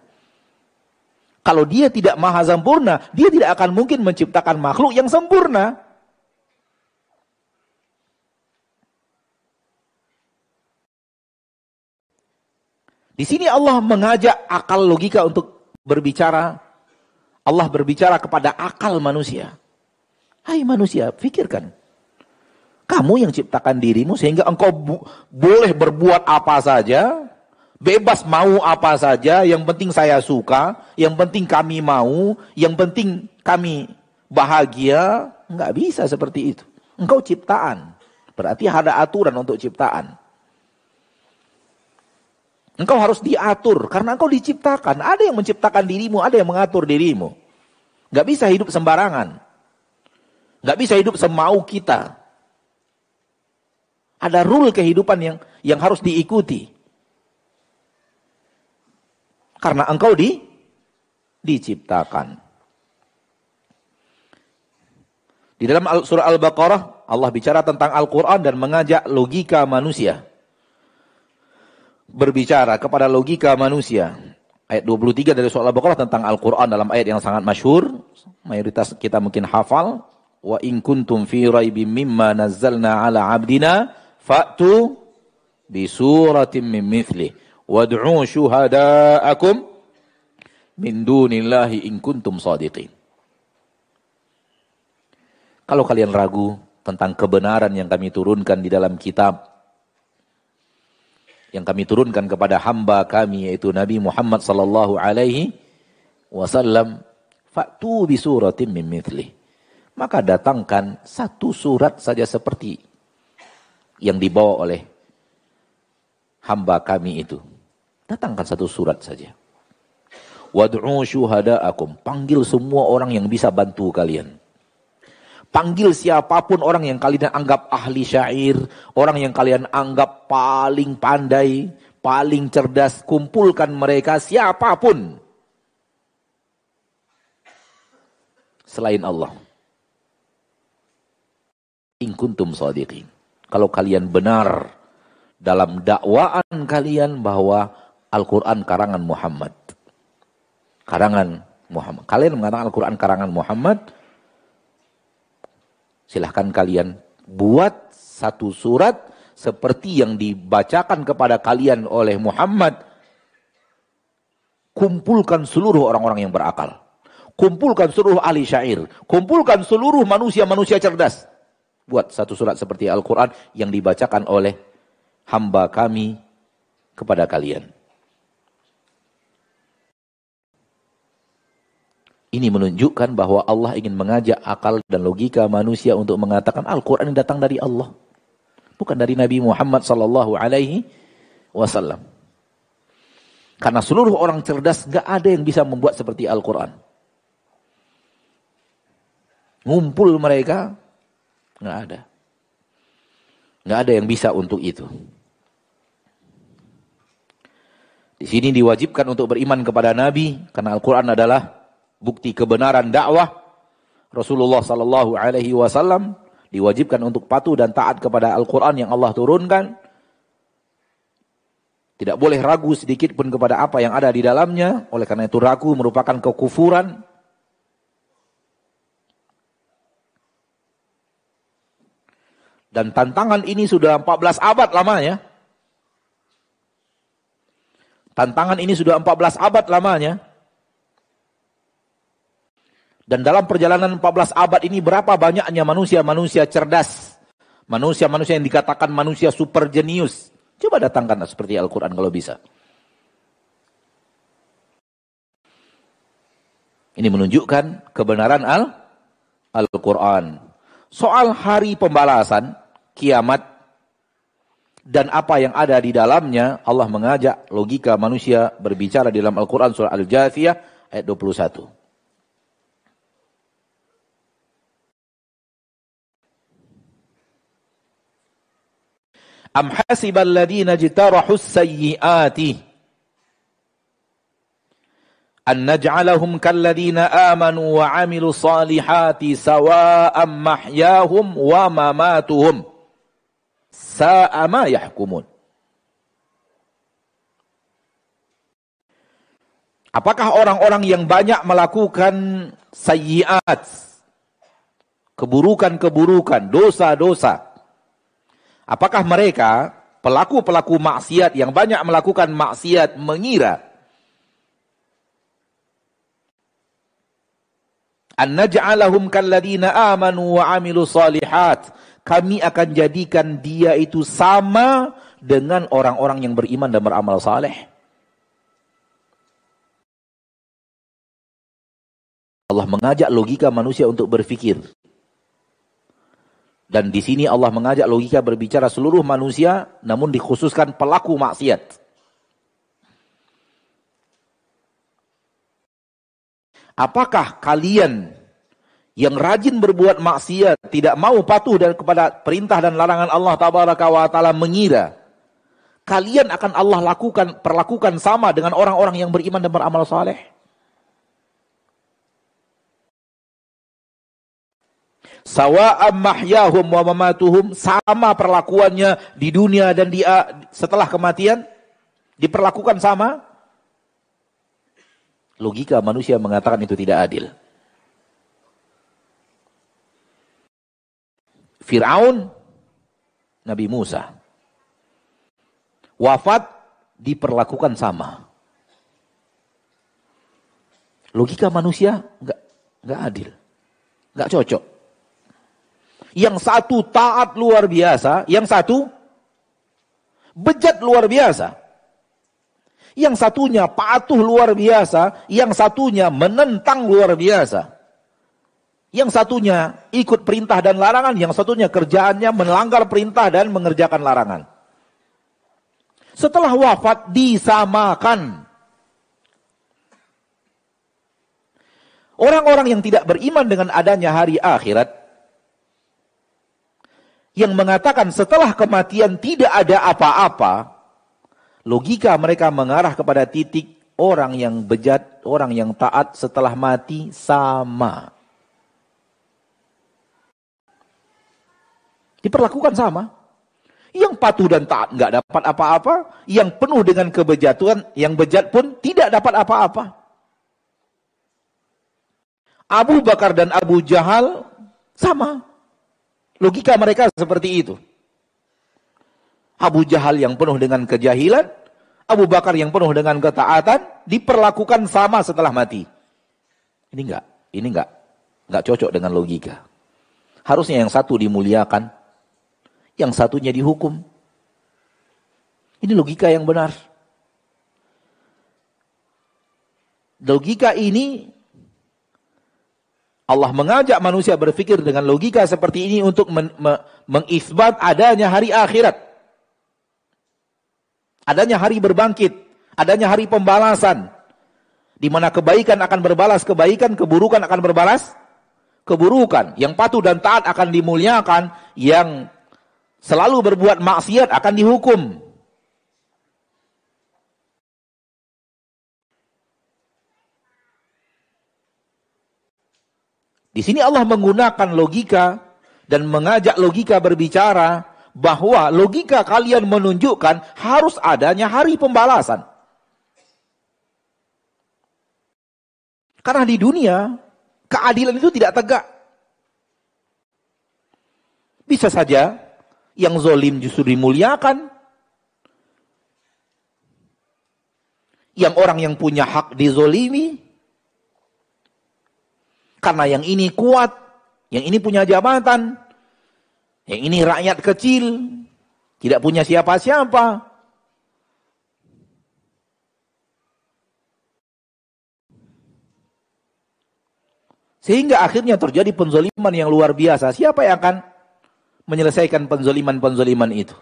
Kalau dia tidak maha sempurna, dia tidak akan mungkin menciptakan makhluk yang sempurna. Di sini Allah mengajak akal logika untuk berbicara. Allah berbicara kepada akal manusia. Hai manusia, pikirkan. Kamu yang ciptakan dirimu sehingga engkau boleh berbuat apa saja, bebas mau apa saja, yang penting saya suka, yang penting kami mau, yang penting kami bahagia, Enggak bisa seperti itu. Engkau ciptaan, berarti ada aturan untuk ciptaan. Engkau harus diatur karena engkau diciptakan. Ada yang menciptakan dirimu, ada yang mengatur dirimu. Enggak bisa hidup sembarangan. Nggak bisa hidup semau kita. Ada rule kehidupan yang yang harus diikuti. Karena engkau di diciptakan. Di dalam surah Al-Baqarah Allah bicara tentang Al-Qur'an dan mengajak logika manusia. Berbicara kepada logika manusia. Ayat 23 dari surah Al-Baqarah tentang Al-Qur'an dalam ayat yang sangat masyhur, mayoritas kita mungkin hafal wa in kuntum fi raibim mimma nazzalna ala abdina fa'tu bi suratin min mithli. Wad'u syuhada'akum min dunillahi in kuntum sadiqin. Kalau kalian ragu tentang kebenaran yang kami turunkan di dalam kitab yang kami turunkan kepada hamba kami yaitu Nabi Muhammad sallallahu alaihi wasallam fa'tu bi suratin min mithlihi maka datangkan satu surat saja seperti yang dibawa oleh hamba kami itu. Datangkan satu surat saja. Wad'u syuhada'akum. Panggil semua orang yang bisa bantu kalian. Panggil siapa pun orang yang kalian anggap ahli syair, orang yang kalian anggap paling pandai, paling cerdas, kumpulkan mereka siapa pun. Selain Allah in kuntum sadiqin. Kalau kalian benar dalam dakwaan kalian bahwa Al-Quran karangan Muhammad. Karangan Muhammad. Kalian mengatakan Al-Quran karangan Muhammad. Silahkan kalian buat satu surat seperti yang dibacakan kepada kalian oleh Muhammad. Kumpulkan seluruh orang-orang yang berakal. Kumpulkan seluruh ahli syair. Kumpulkan seluruh manusia-manusia cerdas buat satu surat seperti Al-Quran yang dibacakan oleh hamba kami kepada kalian. Ini menunjukkan bahwa Allah ingin mengajak akal dan logika manusia untuk mengatakan Al-Quran datang dari Allah. Bukan dari Nabi Muhammad sallallahu alaihi wasallam. Karena seluruh orang cerdas gak ada yang bisa membuat seperti Al-Quran. Ngumpul mereka, gak ada. Gak ada yang bisa untuk itu. Di sini diwajibkan untuk beriman kepada Nabi karena Al-Qur'an adalah bukti kebenaran dakwah. Rasulullah sallallahu alaihi wasallam diwajibkan untuk patuh dan taat kepada Al-Qur'an yang Allah turunkan. Tidak boleh ragu sedikit pun kepada apa yang ada di dalamnya. Oleh karena itu ragu merupakan kekufuran. Dan tantangan ini sudah 14 abad lamanya. Tantangan ini sudah 14 abad lamanya. Dan dalam perjalanan 14 abad ini berapa banyaknya manusia-manusia cerdas. Manusia-manusia yang dikatakan manusia super jenius. Coba datangkan seperti Al-Quran kalau bisa. Ini menunjukkan kebenaran Al-Quran. Soal hari pembalasan, kiamat, dan apa yang ada di dalamnya, Allah mengajak logika manusia berbicara di dalam Al-Quran surah Al-Jathiyah ayat 21. Am hasibal ladina jitarahus sayyiati an naj'alahum kalladina amanu wa amilu salihati sawa'an mahyahum wa mamatuhum Sa'ama yahkumun. Apakah orang-orang yang banyak melakukan sayyiat, keburukan-keburukan, dosa-dosa, apakah mereka pelaku-pelaku maksiat yang banyak melakukan maksiat mengira? An naj'alahum kalladina amanu wa amilu salihat kami akan jadikan dia itu sama dengan orang-orang yang beriman dan beramal saleh. Allah mengajak logika manusia untuk berfikir. Dan di sini Allah mengajak logika berbicara seluruh manusia, namun dikhususkan pelaku maksiat. Apakah kalian yang rajin berbuat maksiat, tidak mau patuh dan kepada perintah dan larangan Allah tabaraka wa taala mengira kalian akan Allah lakukan perlakukan sama dengan orang-orang yang beriman dan beramal saleh. Sawa'am mahyahum wa mamatuhum sama perlakuannya di dunia dan di setelah kematian diperlakukan sama. Logika manusia mengatakan itu tidak adil. Fir'aun, Nabi Musa. Wafat diperlakukan sama. Logika manusia nggak nggak adil, nggak cocok. Yang satu taat luar biasa, yang satu bejat luar biasa. Yang satunya patuh luar biasa, yang satunya menentang luar biasa. Yang satunya ikut perintah dan larangan, yang satunya kerjaannya melanggar perintah dan mengerjakan larangan. Setelah wafat disamakan. Orang-orang yang tidak beriman dengan adanya hari akhirat yang mengatakan setelah kematian tidak ada apa-apa, logika mereka mengarah kepada titik orang yang bejat, orang yang taat setelah mati sama. Diperlakukan sama. Yang patuh dan taat nggak dapat apa-apa, yang penuh dengan kebejatuhan, yang bejat pun tidak dapat apa-apa. Abu Bakar dan Abu Jahal sama. Logika mereka seperti itu. Abu Jahal yang penuh dengan kejahilan, Abu Bakar yang penuh dengan ketaatan, diperlakukan sama setelah mati. Ini enggak, ini enggak, enggak cocok dengan logika. Harusnya yang satu dimuliakan, yang satunya dihukum. Ini logika yang benar. Logika ini Allah mengajak manusia berpikir dengan logika seperti ini untuk men me mengisbat adanya hari akhirat. Adanya hari berbangkit, adanya hari pembalasan. Di mana kebaikan akan berbalas kebaikan, keburukan akan berbalas keburukan. Yang patuh dan taat akan dimuliakan, yang selalu berbuat maksiat akan dihukum. Di sini Allah menggunakan logika dan mengajak logika berbicara bahwa logika kalian menunjukkan harus adanya hari pembalasan. Karena di dunia keadilan itu tidak tegak. Bisa saja yang zolim justru dimuliakan. Yang orang yang punya hak dizolimi. Karena yang ini kuat, yang ini punya jabatan, yang ini rakyat kecil, tidak punya siapa-siapa. Sehingga akhirnya terjadi penzoliman yang luar biasa. Siapa yang akan menyelesaikan penzoliman-penzoliman itu?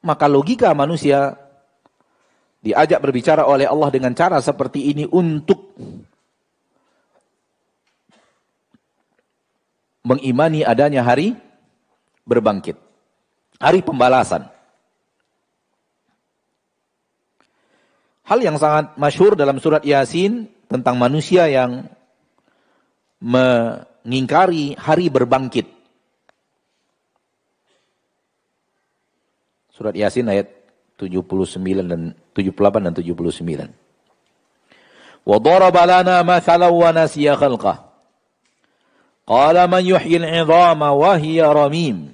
Maka logika manusia diajak berbicara oleh Allah dengan cara seperti ini untuk mengimani adanya hari berbangkit. Hari pembalasan. Hal yang sangat masyur dalam surat Yasin tentang manusia yang mengingkari hari berbangkit. Surat Yasin ayat 79 dan 78 dan 79. Wa daraba lana mathalan wa nasiya khalqah. Qala man yuhyil 'idhama wa hiya ramim.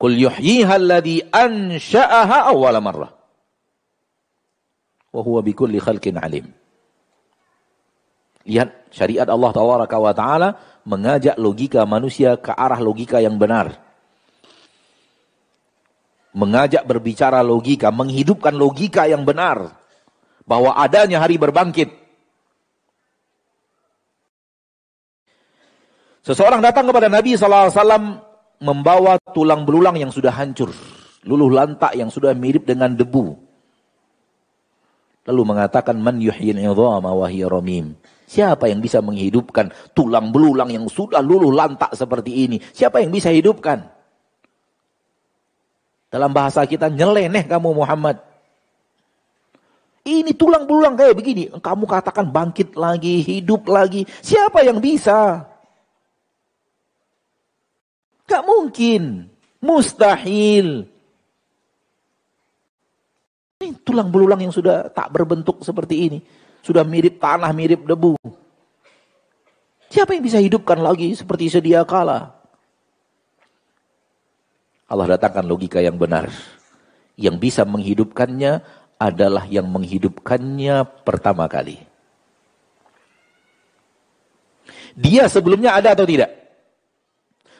Qul yuhyiha alladhi ansha'aha awwala marrah. Wa huwa bikulli khalqin alim. Lihat syariat Allah Taala mengajak logika manusia ke arah logika yang benar. Mengajak berbicara logika, menghidupkan logika yang benar. Bahwa adanya hari berbangkit. Seseorang datang kepada Nabi SAW membawa tulang belulang yang sudah hancur. Luluh lantak yang sudah mirip dengan debu. Lalu mengatakan, Man yuhyin idhama ramim. Siapa yang bisa menghidupkan tulang belulang yang sudah luluh lantak seperti ini? Siapa yang bisa hidupkan? Dalam bahasa kita, nyeleneh kamu Muhammad. Ini tulang belulang kayak begini. Kamu katakan bangkit lagi, hidup lagi. Siapa yang bisa? Gak mungkin. Mustahil. Ini tulang belulang yang sudah tak berbentuk seperti ini. Sudah mirip tanah, mirip debu. Siapa yang bisa hidupkan lagi seperti sedia kala? Allah datangkan logika yang benar. Yang bisa menghidupkannya adalah yang menghidupkannya pertama kali. Dia sebelumnya ada atau tidak?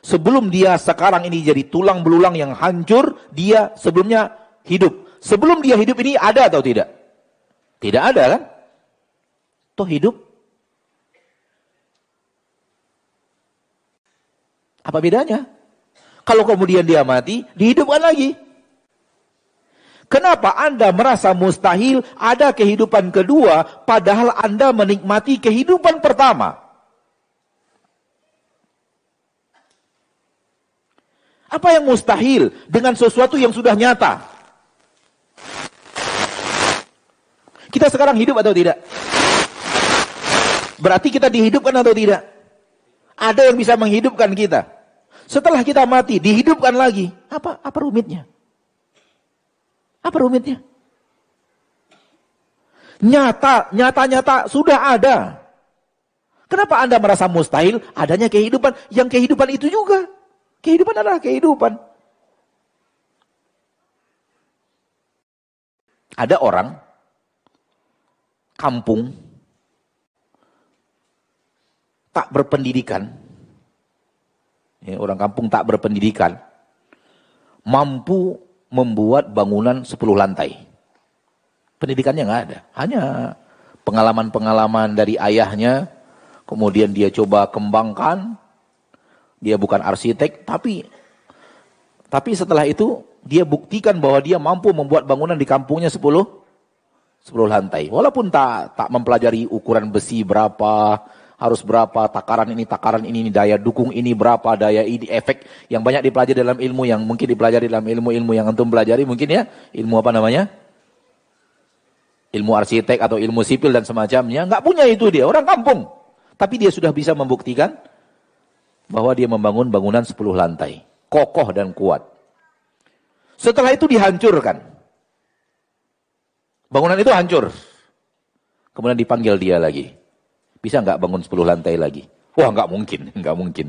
Sebelum dia sekarang ini jadi tulang belulang yang hancur, dia sebelumnya hidup. Sebelum dia hidup ini ada atau tidak? Tidak ada kan? Toh hidup. Apa bedanya? Kalau kemudian dia mati, dihidupkan lagi. Kenapa Anda merasa mustahil ada kehidupan kedua padahal Anda menikmati kehidupan pertama? Apa yang mustahil dengan sesuatu yang sudah nyata? Kita sekarang hidup atau tidak? Berarti kita dihidupkan atau tidak? Ada yang bisa menghidupkan kita. Setelah kita mati, dihidupkan lagi. Apa apa rumitnya? Apa rumitnya? Nyata, nyata-nyata sudah ada. Kenapa Anda merasa mustahil adanya kehidupan yang kehidupan itu juga? Kehidupan adalah kehidupan. Ada orang kampung tak berpendidikan. Ya, orang kampung tak berpendidikan. Mampu membuat bangunan 10 lantai. Pendidikannya nggak ada. Hanya pengalaman-pengalaman dari ayahnya, kemudian dia coba kembangkan. Dia bukan arsitek, tapi tapi setelah itu dia buktikan bahwa dia mampu membuat bangunan di kampungnya 10 10 lantai. Walaupun tak tak mempelajari ukuran besi berapa, harus berapa, takaran ini, takaran ini, ini, daya dukung ini berapa, daya ini, efek yang banyak dipelajari dalam ilmu yang mungkin dipelajari dalam ilmu-ilmu yang antum pelajari mungkin ya, ilmu apa namanya? Ilmu arsitek atau ilmu sipil dan semacamnya, nggak punya itu dia, orang kampung. Tapi dia sudah bisa membuktikan bahwa dia membangun bangunan 10 lantai, kokoh dan kuat. Setelah itu dihancurkan. Bangunan itu hancur. Kemudian dipanggil dia lagi. Bisa nggak bangun 10 lantai lagi? Wah nggak mungkin, *laughs* nggak mungkin.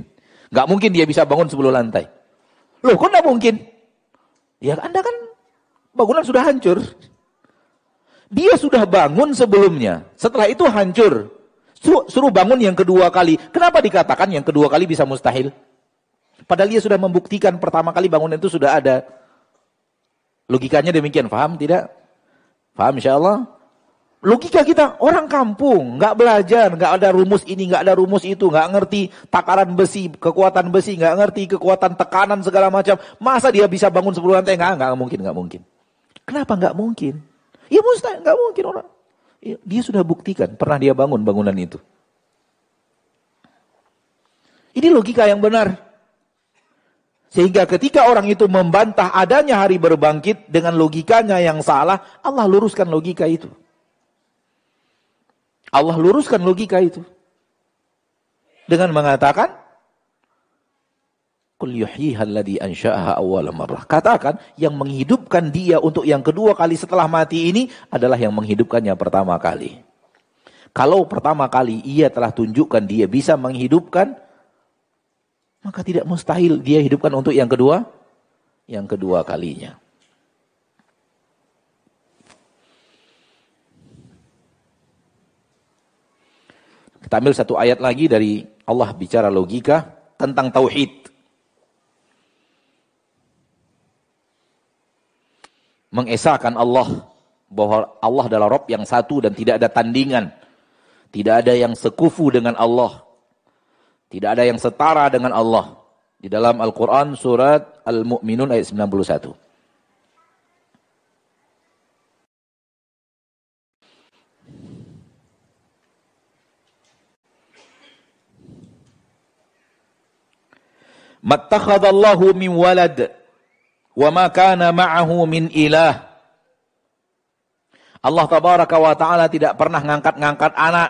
Nggak mungkin dia bisa bangun 10 lantai. Loh kok nggak mungkin? Ya anda kan bangunan sudah hancur. Dia sudah bangun sebelumnya. Setelah itu hancur. Suruh, bangun yang kedua kali. Kenapa dikatakan yang kedua kali bisa mustahil? Padahal dia sudah membuktikan pertama kali bangunan itu sudah ada. Logikanya demikian. Faham tidak? Faham insya Allah? Logika kita orang kampung, nggak belajar, nggak ada rumus ini, nggak ada rumus itu, nggak ngerti takaran besi, kekuatan besi, nggak ngerti kekuatan tekanan segala macam. Masa dia bisa bangun 10 lantai? Nggak, nggak mungkin, nggak mungkin. Kenapa nggak mungkin? Ya mustahil, nggak mungkin orang. Ya, dia sudah buktikan, pernah dia bangun bangunan itu. Ini logika yang benar. Sehingga ketika orang itu membantah adanya hari berbangkit dengan logikanya yang salah, Allah luruskan logika itu. Allah luruskan logika itu. Dengan mengatakan, Qul yuhyiha alladhi ansha'aha awwala marrah. Katakan, yang menghidupkan dia untuk yang kedua kali setelah mati ini adalah yang menghidupkannya pertama kali. Kalau pertama kali ia telah tunjukkan dia bisa menghidupkan, maka tidak mustahil dia hidupkan untuk yang kedua, yang kedua kalinya. Kita ambil satu ayat lagi dari Allah bicara logika tentang tauhid. Mengesahkan Allah bahwa Allah adalah Rob yang satu dan tidak ada tandingan. Tidak ada yang sekufu dengan Allah. Tidak ada yang setara dengan Allah. Di dalam Al-Quran surat Al-Mu'minun ayat 91. Mattakhadallahu min walad wa ma kana ma'ahu min ilah. Allah tabaraka wa taala tidak pernah ngangkat-ngangkat anak.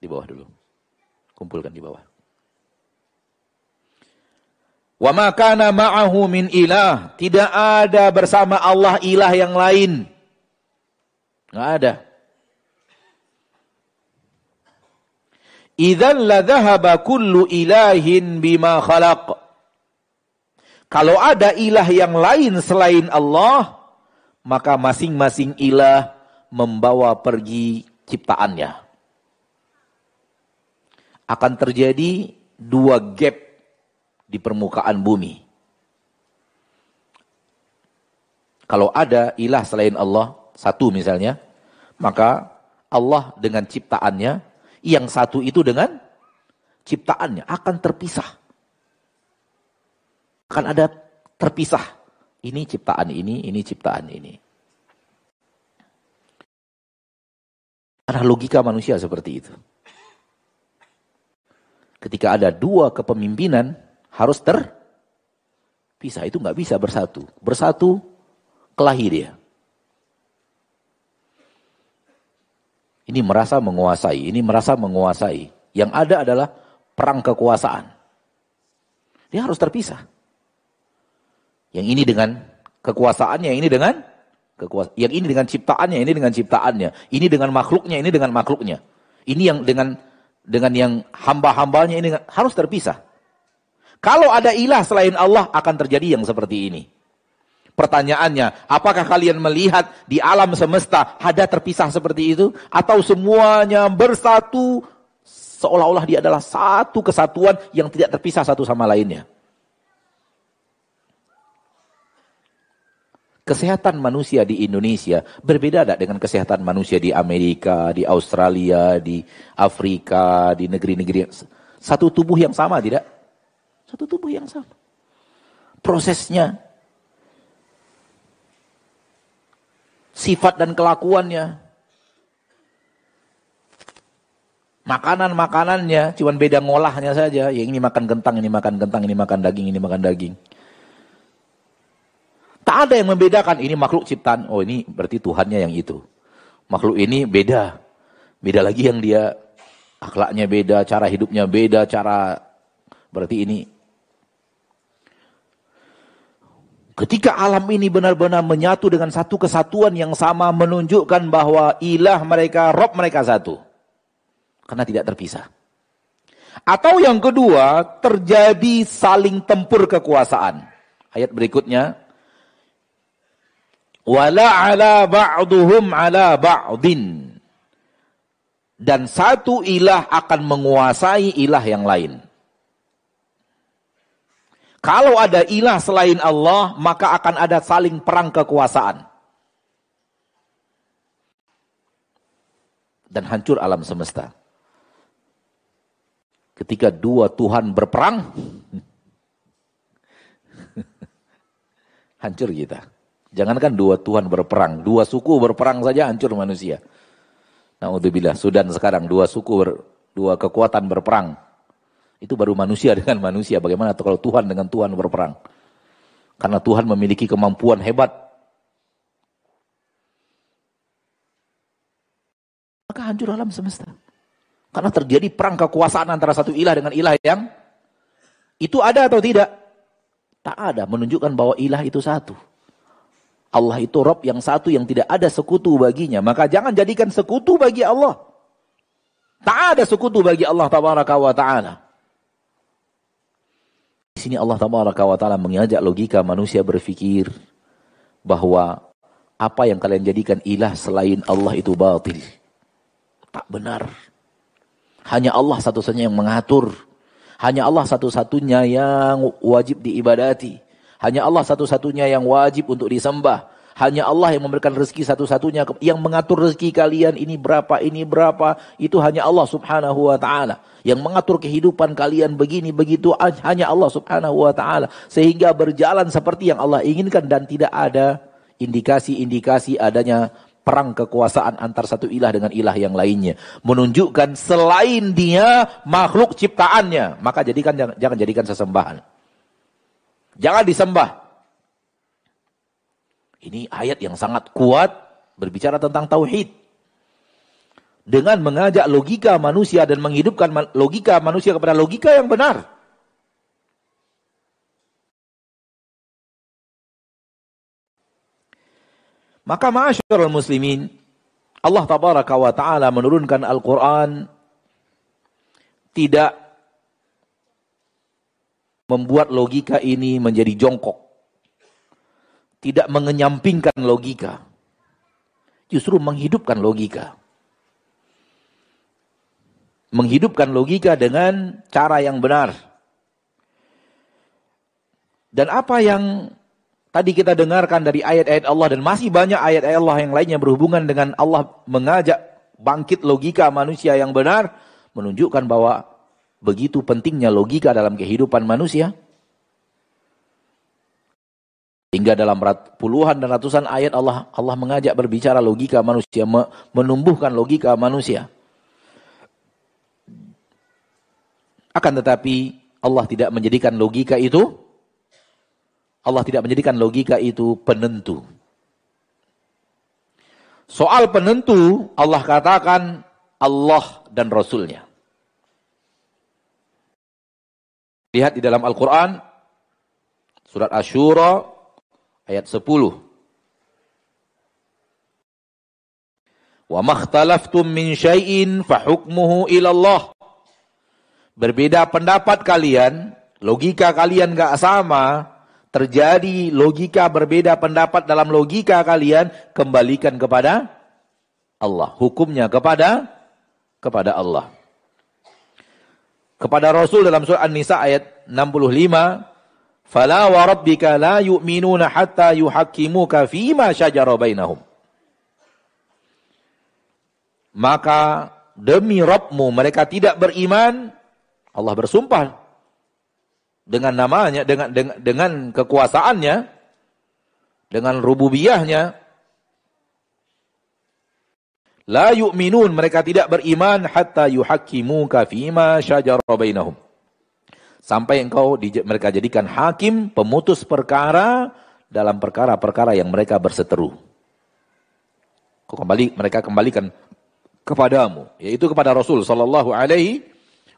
Di bawah dulu. Kumpulkan di bawah. Wa ma kana ma'ahu min ilah. Tidak ada bersama Allah ilah yang lain. Enggak ada. Idzan la dhahaba kullu ilahin bima khalaq. Kalau ada ilah yang lain selain Allah, maka masing-masing ilah membawa pergi ciptaannya. Akan terjadi dua gap di permukaan bumi. Kalau ada ilah selain Allah, satu misalnya, maka Allah dengan ciptaannya yang satu itu dengan ciptaannya akan terpisah. Akan ada terpisah. Ini ciptaan ini, ini ciptaan ini. Karena logika manusia seperti itu. Ketika ada dua kepemimpinan, harus terpisah. Itu nggak bisa bersatu. Bersatu, kelahi dia. Ini merasa menguasai, ini merasa menguasai. Yang ada adalah perang kekuasaan. Dia harus terpisah. Yang ini dengan kekuasaannya, ini dengan kekuasaan. Yang ini dengan ciptaannya, ini dengan ciptaannya. Ini dengan makhluknya, ini dengan makhluknya. Ini yang dengan dengan yang hamba-hambanya ini harus terpisah. Kalau ada ilah selain Allah akan terjadi yang seperti ini. Pertanyaannya, apakah kalian melihat di alam semesta ada terpisah seperti itu? Atau semuanya bersatu seolah-olah dia adalah satu kesatuan yang tidak terpisah satu sama lainnya? Kesehatan manusia di Indonesia berbeda tidak dengan kesehatan manusia di Amerika, di Australia, di Afrika, di negeri-negeri satu tubuh yang sama tidak? Satu tubuh yang sama. Prosesnya, sifat dan kelakuannya, makanan-makanannya, cuman beda ngolahnya saja. Yang ini makan kentang, ini makan kentang, ini makan daging, ini makan daging. Tak ada yang membedakan ini makhluk ciptaan. Oh ini berarti Tuhannya yang itu. Makhluk ini beda. Beda lagi yang dia akhlaknya beda, cara hidupnya beda, cara berarti ini. Ketika alam ini benar-benar menyatu dengan satu kesatuan yang sama menunjukkan bahwa ilah mereka, rob mereka satu. Karena tidak terpisah. Atau yang kedua, terjadi saling tempur kekuasaan. Ayat berikutnya, wala ala ba'duhum ala ba'din dan satu ilah akan menguasai ilah yang lain. Kalau ada ilah selain Allah, maka akan ada saling perang kekuasaan. Dan hancur alam semesta. Ketika dua Tuhan berperang, *laughs* hancur kita. Jangankan dua Tuhan berperang, dua suku berperang saja hancur manusia. Naudzubillah, Sudan sekarang dua suku, ber, dua kekuatan berperang. Itu baru manusia *laughs* dengan manusia. Bagaimana kalau Tuhan dengan Tuhan berperang? Karena Tuhan memiliki kemampuan hebat. Maka hancur alam semesta. Karena terjadi perang kekuasaan antara satu ilah dengan ilah yang itu ada atau tidak? Tak ada, menunjukkan bahwa ilah itu satu. Allah itu Rob yang satu yang tidak ada sekutu baginya. Maka jangan jadikan sekutu bagi Allah. Tak ada sekutu bagi Allah tabaraka wa ta'ala. Di sini Allah tabaraka wa ta'ala mengajak logika manusia berfikir bahwa apa yang kalian jadikan ilah selain Allah itu batil. Tak benar. Hanya Allah satu-satunya yang mengatur. Hanya Allah satu-satunya yang wajib diibadati. Hanya Allah satu-satunya yang wajib untuk disembah. Hanya Allah yang memberikan rezeki satu-satunya. Yang mengatur rezeki kalian ini berapa, ini berapa. Itu hanya Allah subhanahu wa ta'ala. Yang mengatur kehidupan kalian begini, begitu. Hanya Allah subhanahu wa ta'ala. Sehingga berjalan seperti yang Allah inginkan. Dan tidak ada indikasi-indikasi adanya perang kekuasaan antar satu ilah dengan ilah yang lainnya. Menunjukkan selain dia makhluk ciptaannya. Maka jadikan jangan, jangan jadikan sesembahan. Jangan disembah. Ini ayat yang sangat kuat berbicara tentang tauhid. Dengan mengajak logika manusia dan menghidupkan logika manusia kepada logika yang benar. Maka ma'asyarul muslimin, Allah tabaraka wa ta'ala menurunkan Al-Quran tidak membuat logika ini menjadi jongkok. Tidak mengenyampingkan logika. Justru menghidupkan logika. Menghidupkan logika dengan cara yang benar. Dan apa yang tadi kita dengarkan dari ayat-ayat Allah dan masih banyak ayat-ayat Allah yang lainnya berhubungan dengan Allah mengajak bangkit logika manusia yang benar menunjukkan bahwa begitu pentingnya logika dalam kehidupan manusia. Hingga dalam puluhan dan ratusan ayat Allah Allah mengajak berbicara logika manusia, menumbuhkan logika manusia. Akan tetapi Allah tidak menjadikan logika itu Allah tidak menjadikan logika itu penentu. Soal penentu Allah katakan Allah dan Rasulnya. Lihat di dalam Al-Quran, surat Ashura, ayat 10. Wa makhtalaftum min syai'in fahukmuhu ilallah. Berbeda pendapat kalian, logika kalian gak sama, terjadi logika berbeda pendapat dalam logika kalian, kembalikan kepada Allah. Hukumnya kepada kepada Allah kepada Rasul dalam surah An-Nisa ayat 65, Fala wa rabbika la yu'minuna hatta yuhakkimuka fima syajara bainahum. Maka demi Rabbmu mereka tidak beriman. Allah bersumpah dengan namanya, dengan dengan, dengan kekuasaannya, dengan rububiyahnya. La yu'minun mereka tidak beriman hatta yuhakkimuka fima syajara Sampai engkau mereka jadikan hakim, pemutus perkara dalam perkara-perkara yang mereka berseteru. Kau kembali mereka kembalikan kepadamu, yaitu kepada Rasul sallallahu alaihi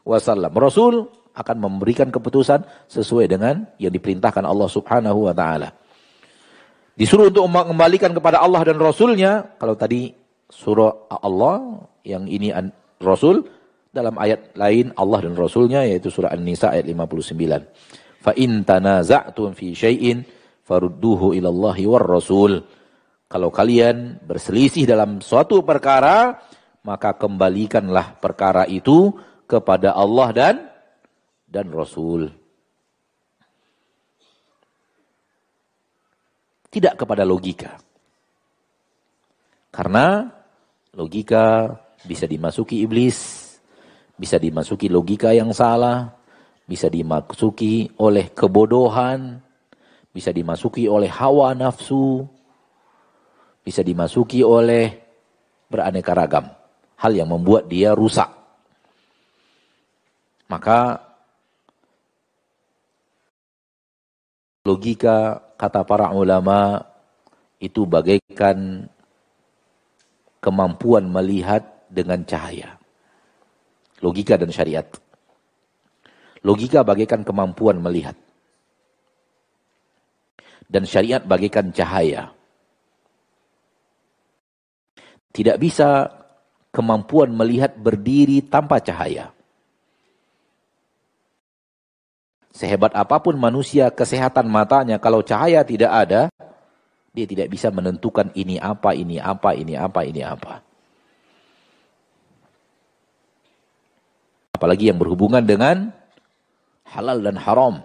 wasallam. Rasul akan memberikan keputusan sesuai dengan yang diperintahkan Allah Subhanahu wa taala. Disuruh untuk mengembalikan kepada Allah dan Rasulnya. Kalau tadi surah Allah, yang ini Rasul, dalam ayat lain Allah dan Rasulnya yaitu surah An-Nisa ayat 59. Fa in tanaza'tum fi syai'in farudduhu ila Allah war Rasul. Kalau kalian berselisih dalam suatu perkara, maka kembalikanlah perkara itu kepada Allah dan dan Rasul. Tidak kepada logika. Karena logika bisa dimasuki iblis, bisa dimasuki logika yang salah, bisa dimasuki oleh kebodohan, bisa dimasuki oleh hawa nafsu, bisa dimasuki oleh beraneka ragam. Hal yang membuat dia rusak. Maka logika kata para ulama itu bagaikan kemampuan melihat dengan cahaya logika dan syariat. Logika bagaikan kemampuan melihat. Dan syariat bagaikan cahaya. Tidak bisa kemampuan melihat berdiri tanpa cahaya. Sehebat apa pun manusia kesehatan matanya, kalau cahaya tidak ada, dia tidak bisa menentukan ini apa, ini apa, ini apa, ini apa. apalagi yang berhubungan dengan halal dan haram.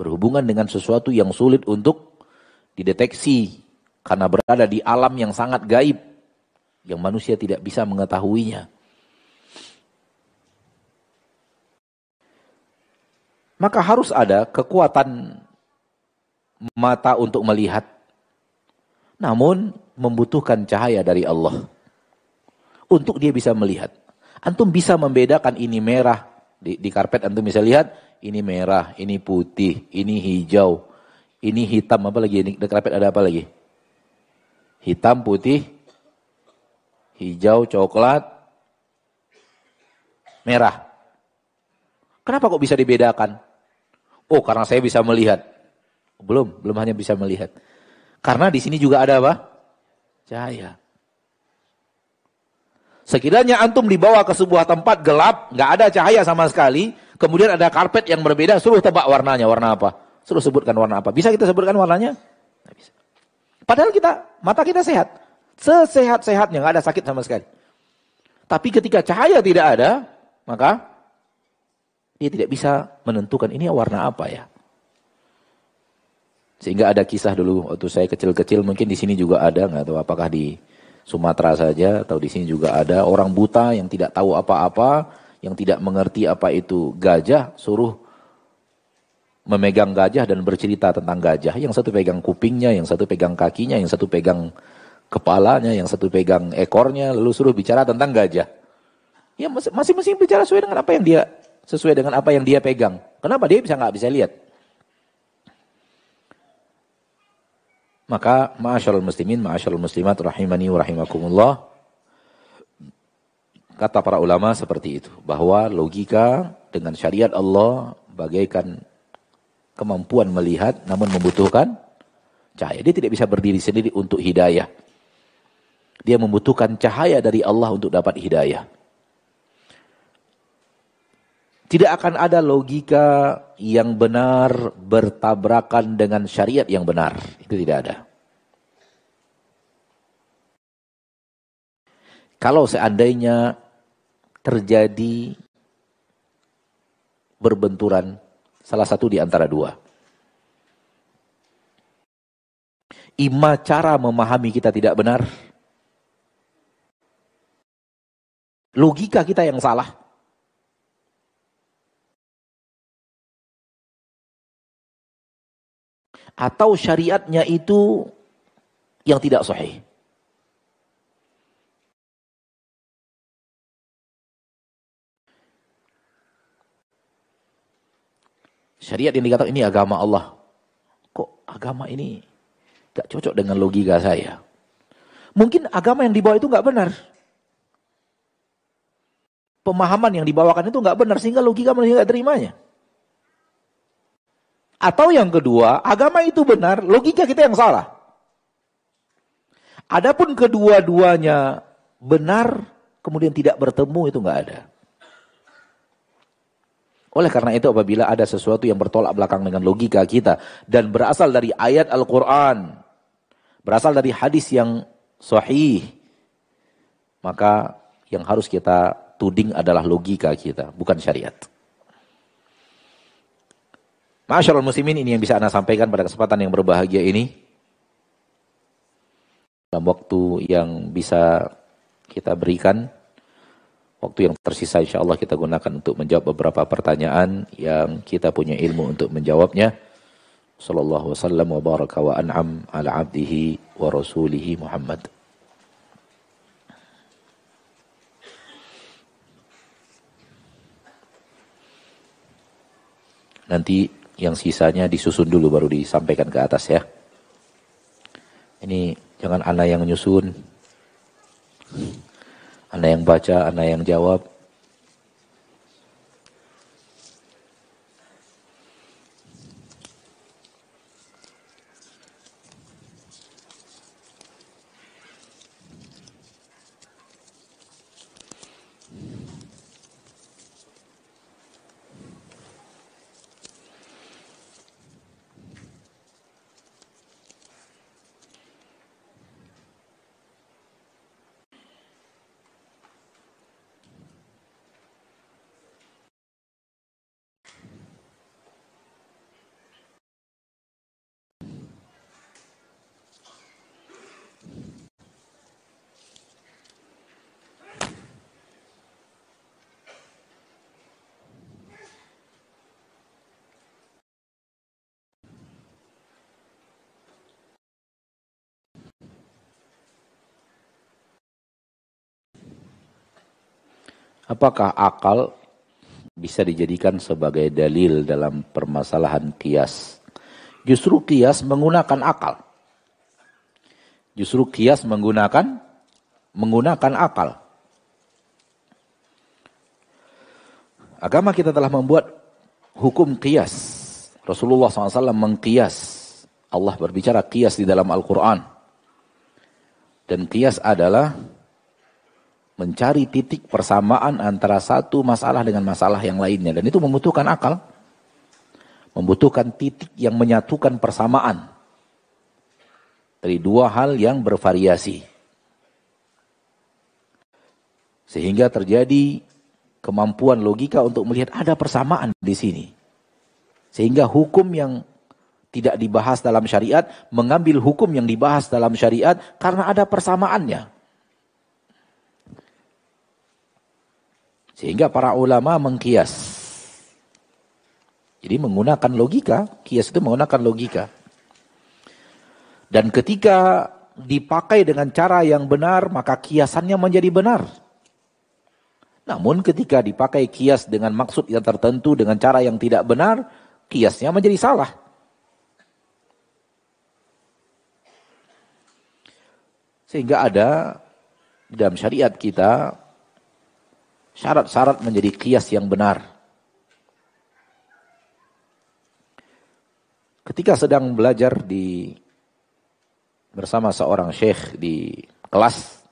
Berhubungan dengan sesuatu yang sulit untuk dideteksi karena berada di alam yang sangat gaib yang manusia tidak bisa mengetahuinya. Maka harus ada kekuatan mata untuk melihat. Namun membutuhkan cahaya dari Allah untuk dia bisa melihat. Antum bisa membedakan ini merah di, di karpet antum bisa lihat ini merah, ini putih, ini hijau, ini hitam apa lagi di karpet ada apa lagi? Hitam, putih, hijau, coklat, merah. Kenapa kok bisa dibedakan? Oh, karena saya bisa melihat. Belum, belum hanya bisa melihat. Karena di sini juga ada apa? Cahaya. Sekiranya antum dibawa ke sebuah tempat gelap, nggak ada cahaya sama sekali, kemudian ada karpet yang berbeda, suruh tebak warnanya, warna apa? Suruh sebutkan warna apa? Bisa kita sebutkan warnanya? Nggak bisa. Padahal kita, mata kita sehat. Sesehat-sehatnya, nggak ada sakit sama sekali. Tapi ketika cahaya tidak ada, maka dia tidak bisa menentukan ini warna apa ya. Sehingga ada kisah dulu waktu saya kecil-kecil, mungkin di sini juga ada, nggak tahu apakah di Sumatera saja atau di sini juga ada orang buta yang tidak tahu apa-apa, yang tidak mengerti apa itu gajah, suruh memegang gajah dan bercerita tentang gajah. Yang satu pegang kupingnya, yang satu pegang kakinya, yang satu pegang kepalanya, yang satu pegang ekornya, lalu suruh bicara tentang gajah. Ya masing-masing bicara sesuai dengan apa yang dia sesuai dengan apa yang dia pegang. Kenapa dia bisa nggak bisa lihat? Maka ma'asyarul muslimin, ma'asyarul muslimat rahimani wa rahimakumullah. Kata para ulama seperti itu. Bahwa logika dengan syariat Allah bagaikan kemampuan melihat namun membutuhkan cahaya. Dia tidak bisa berdiri sendiri untuk hidayah. Dia membutuhkan cahaya dari Allah untuk dapat hidayah. Tidak akan ada logika yang benar bertabrakan dengan syariat yang benar. Itu tidak ada. Kalau seandainya terjadi berbenturan Salah satu di antara dua. Ima cara memahami kita tidak benar. Logika kita yang salah. Atau syariatnya itu yang tidak sahih. Syariat yang dikatakan ini agama Allah. Kok agama ini gak cocok dengan logika saya? Mungkin agama yang dibawa itu gak benar. Pemahaman yang dibawakan itu gak benar sehingga logika manusia gak terimanya. Atau yang kedua, agama itu benar, logika kita yang salah. Adapun kedua-duanya benar, kemudian tidak bertemu itu nggak ada. Oleh karena itu apabila ada sesuatu yang bertolak belakang dengan logika kita dan berasal dari ayat Al-Quran, berasal dari hadis yang sahih, maka yang harus kita tuding adalah logika kita, bukan syariat. Masyaallah muslimin ini yang bisa Anda sampaikan pada kesempatan yang berbahagia ini. Dalam waktu yang bisa kita berikan. Waktu yang tersisa insya Allah kita gunakan untuk menjawab beberapa pertanyaan yang kita punya ilmu untuk menjawabnya. Sallallahu wasallam wa baraka wa an'am ala abdihi wa rasulihi Muhammad. Nanti yang sisanya disusun dulu baru disampaikan ke atas ya. Ini jangan anak yang menyusun. Anak yang baca, anak yang jawab. Apakah akal bisa dijadikan sebagai dalil dalam permasalahan kias? Justru kias menggunakan akal. Justru kias menggunakan menggunakan akal. Agama kita telah membuat hukum kias. Rasulullah SAW mengkias. Allah berbicara kias di dalam Al-Quran. Dan kias adalah mencari titik persamaan antara satu masalah dengan masalah yang lainnya. Dan itu membutuhkan akal. Membutuhkan titik yang menyatukan persamaan. Dari dua hal yang bervariasi. Sehingga terjadi kemampuan logika untuk melihat ada persamaan di sini. Sehingga hukum yang tidak dibahas dalam syariat, mengambil hukum yang dibahas dalam syariat karena ada persamaannya. Sehingga para ulama mengkias. Jadi menggunakan logika, kias itu menggunakan logika. Dan ketika dipakai dengan cara yang benar, maka kiasannya menjadi benar. Namun ketika dipakai kias dengan maksud yang tertentu, dengan cara yang tidak benar, kiasnya menjadi salah. Sehingga ada dalam syariat kita syarat-syarat menjadi kias yang benar. Ketika sedang belajar di bersama seorang syekh di kelas,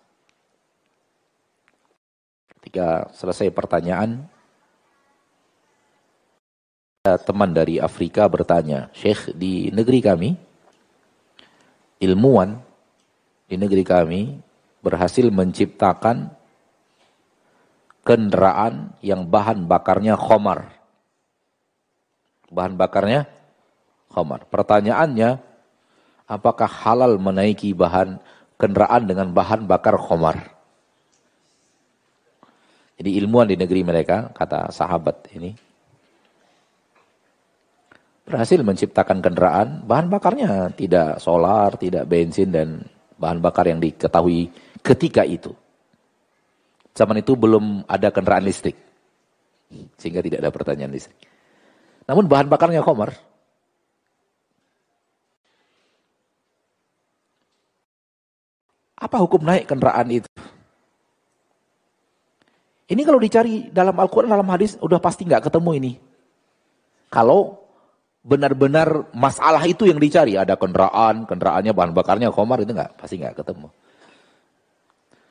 ketika selesai pertanyaan, teman dari Afrika bertanya, Syekh di negeri kami, ilmuwan di negeri kami berhasil menciptakan kendaraan yang bahan bakarnya khomar. Bahan bakarnya khamar. Pertanyaannya, apakah halal menaiki bahan kendaraan dengan bahan bakar khamar? Jadi ilmuwan di negeri mereka, kata sahabat ini, berhasil menciptakan kendaraan, bahan bakarnya tidak solar, tidak bensin, dan bahan bakar yang diketahui ketika itu. Zaman itu belum ada kendaraan listrik, sehingga tidak ada pertanyaan listrik. Namun bahan bakarnya khamar. Apa hukum naik kendaraan itu? Ini kalau dicari dalam Al-Quran, dalam hadis, udah pasti nggak ketemu ini. Kalau benar-benar masalah itu yang dicari, ada kendaraan, kendaraannya bahan bakarnya komar, itu nggak pasti nggak ketemu.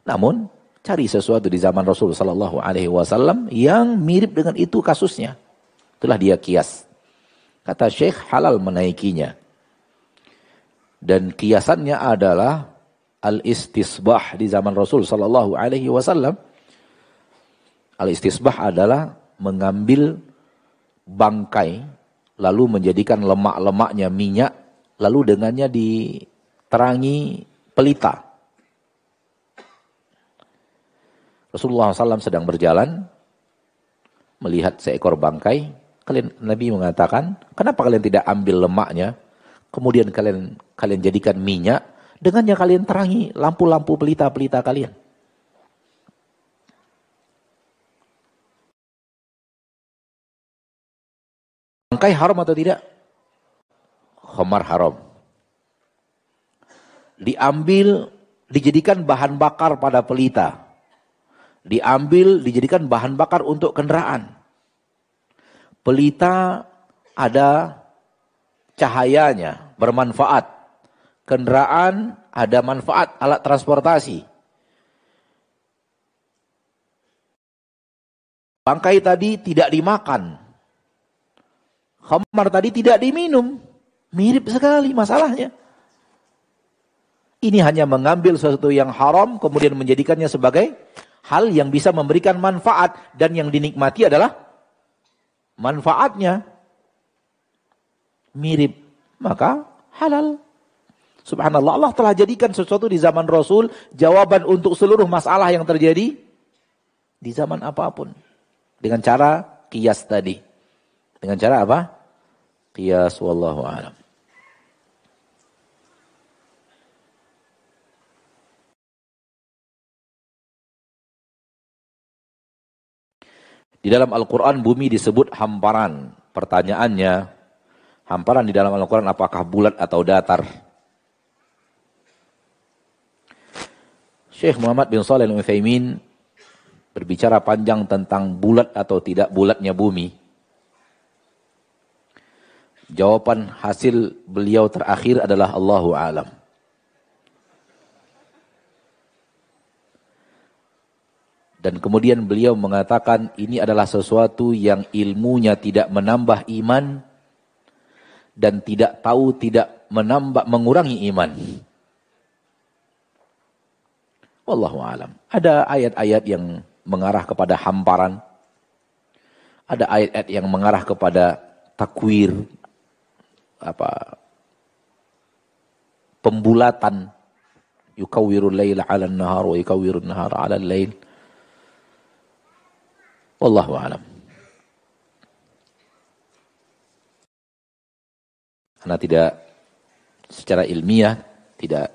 Namun, cari sesuatu di zaman Rasul Sallallahu Alaihi Wasallam yang mirip dengan itu kasusnya. Itulah dia kias. Kata Syekh halal menaikinya. Dan kiasannya adalah al-istisbah di zaman Rasul sallallahu alaihi wasallam. Al-istisbah adalah mengambil bangkai lalu menjadikan lemak-lemaknya minyak lalu dengannya diterangi pelita. Rasulullah SAW sedang berjalan melihat seekor bangkai. Kalian Nabi mengatakan, kenapa kalian tidak ambil lemaknya, kemudian kalian kalian jadikan minyak, Dengannya kalian terangi lampu-lampu pelita-pelita kalian. Bangkai haram atau tidak? Khamar haram. Diambil, dijadikan bahan bakar pada pelita. Diambil, dijadikan bahan bakar untuk kendaraan. Pelita ada cahayanya, bermanfaat kendaraan, ada manfaat alat transportasi. Bangkai tadi tidak dimakan. Khamar tadi tidak diminum. Mirip sekali masalahnya. Ini hanya mengambil sesuatu yang haram kemudian menjadikannya sebagai hal yang bisa memberikan manfaat dan yang dinikmati adalah manfaatnya. Mirip, maka halal. Subhanallah, Allah telah jadikan sesuatu di zaman Rasul jawaban untuk seluruh masalah yang terjadi di zaman apa pun. Dengan cara kias tadi. Dengan cara apa? Kias wallahu alam. Di dalam Al-Quran bumi disebut hamparan. Pertanyaannya, hamparan di dalam Al-Quran apakah bulat atau datar? Syekh Muhammad bin Saleh Al-Utsaimin berbicara panjang tentang bulat atau tidak bulatnya bumi. Jawaban hasil beliau terakhir adalah Allahu alam. Dan kemudian beliau mengatakan ini adalah sesuatu yang ilmunya tidak menambah iman dan tidak tahu tidak menambah mengurangi iman. Wallahu alam. Ada ayat-ayat yang mengarah kepada hamparan. Ada ayat-ayat yang mengarah kepada takwir apa pembulatan yukawwirul laila 'ala an-nahar wa yukawwirun nahara 'ala al-lail. Wallahu alam. Karena tidak secara ilmiah tidak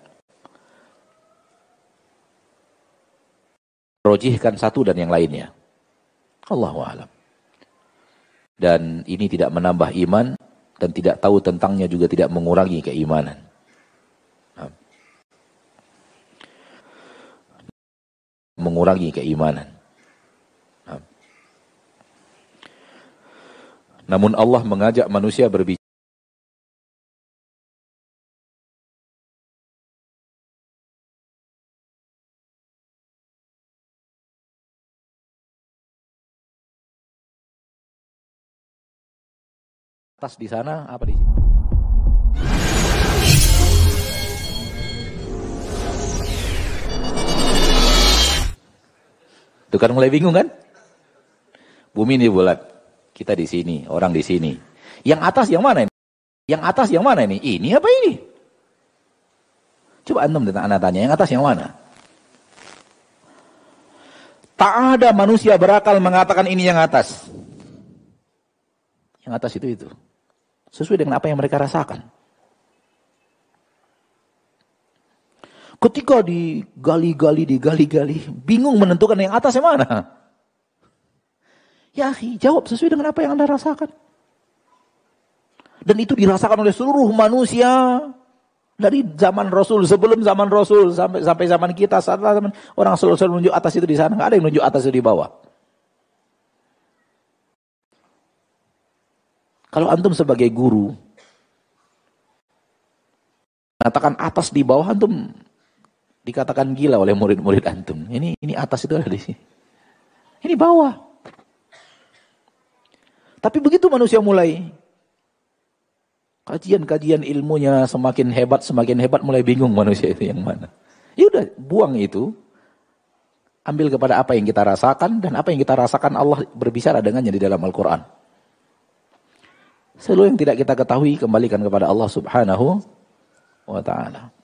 rojihkan satu dan yang lainnya. Allahu alam. Dan ini tidak menambah iman dan tidak tahu tentangnya juga tidak mengurangi keimanan. Mengurangi keimanan. Namun Allah mengajak manusia berbicara tas di sana apa di sini? Itu kan mulai bingung kan? Bumi ini bulat, kita di sini, orang di sini. Yang atas yang mana ini? Yang atas yang mana ini? Ini apa ini? Coba antum tanya, tanya yang atas yang mana? Tak ada manusia berakal mengatakan ini yang atas. Yang atas itu itu. Sesuai dengan apa yang mereka rasakan. Ketika digali-gali, digali-gali, bingung menentukan yang atas yang mana. Ya, jawab sesuai dengan apa yang Anda rasakan. Dan itu dirasakan oleh seluruh manusia dari zaman Rasul sebelum zaman Rasul sampai sampai zaman kita saat zaman orang selalu, selalu menunjuk atas itu di sana nggak ada yang menunjuk atas itu di bawah. Kalau antum sebagai guru mengatakan atas di bawah antum dikatakan gila oleh murid-murid antum. Ini ini atas itu ada di sini. Ini bawah. Tapi begitu manusia mulai kajian-kajian ilmunya semakin hebat, semakin hebat mulai bingung manusia itu yang mana. Ya udah, buang itu. Ambil kepada apa yang kita rasakan dan apa yang kita rasakan Allah berbicara dengannya di dalam Al-Qur'an. Seluruh yang tidak kita ketahui kembalikan kepada Allah Subhanahu wa taala.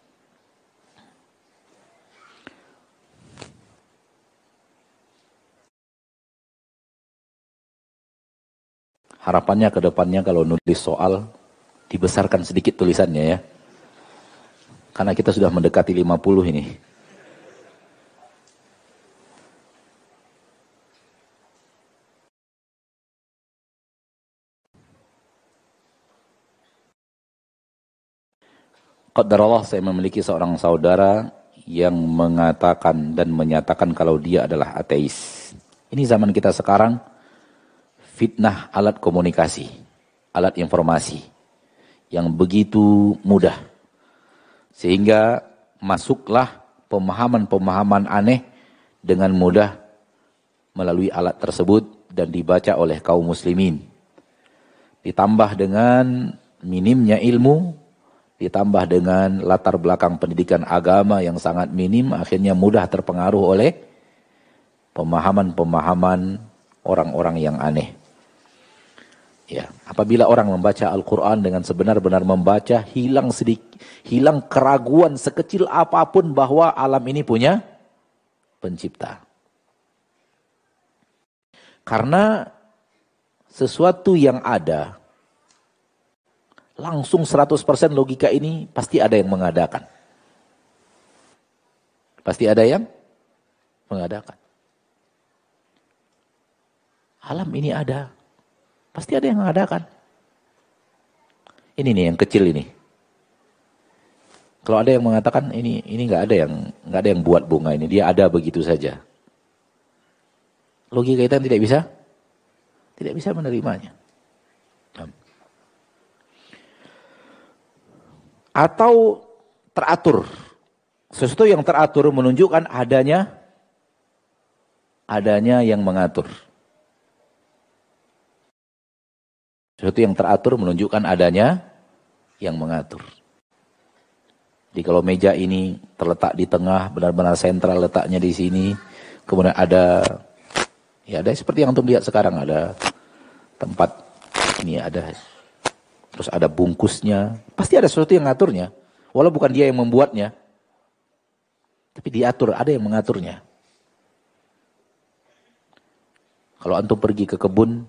Harapannya ke depannya kalau nulis soal dibesarkan sedikit tulisannya ya. Karena kita sudah mendekati 50 ini. Allah saya memiliki seorang saudara yang mengatakan dan menyatakan kalau dia adalah ateis. Ini zaman kita sekarang fitnah alat komunikasi, alat informasi yang begitu mudah. Sehingga masuklah pemahaman-pemahaman aneh dengan mudah melalui alat tersebut dan dibaca oleh kaum muslimin. Ditambah dengan minimnya ilmu, ditambah dengan latar belakang pendidikan agama yang sangat minim, akhirnya mudah terpengaruh oleh pemahaman-pemahaman orang-orang yang aneh. Ya, apabila orang membaca Al-Quran dengan sebenar-benar membaca, hilang sedikit, hilang keraguan sekecil apa pun bahwa alam ini punya pencipta. Karena sesuatu yang ada, langsung 100% logika ini pasti ada yang mengadakan. Pasti ada yang mengadakan. Alam ini ada, Pasti ada yang mengadakan. Ini nih yang kecil ini. Kalau ada yang mengatakan ini ini nggak ada yang nggak ada yang buat bunga ini, dia ada begitu saja. Logika kita tidak bisa tidak bisa menerimanya. Atau teratur. Sesuatu yang teratur menunjukkan adanya adanya yang mengatur. Sesuatu yang teratur menunjukkan adanya yang mengatur. Jadi kalau meja ini terletak di tengah, benar-benar sentral letaknya di sini, kemudian ada, ya ada seperti yang untuk lihat sekarang, ada tempat ini ada, terus ada bungkusnya, pasti ada sesuatu yang mengaturnya, walau bukan dia yang membuatnya, tapi diatur, ada yang mengaturnya. Kalau antum pergi ke kebun,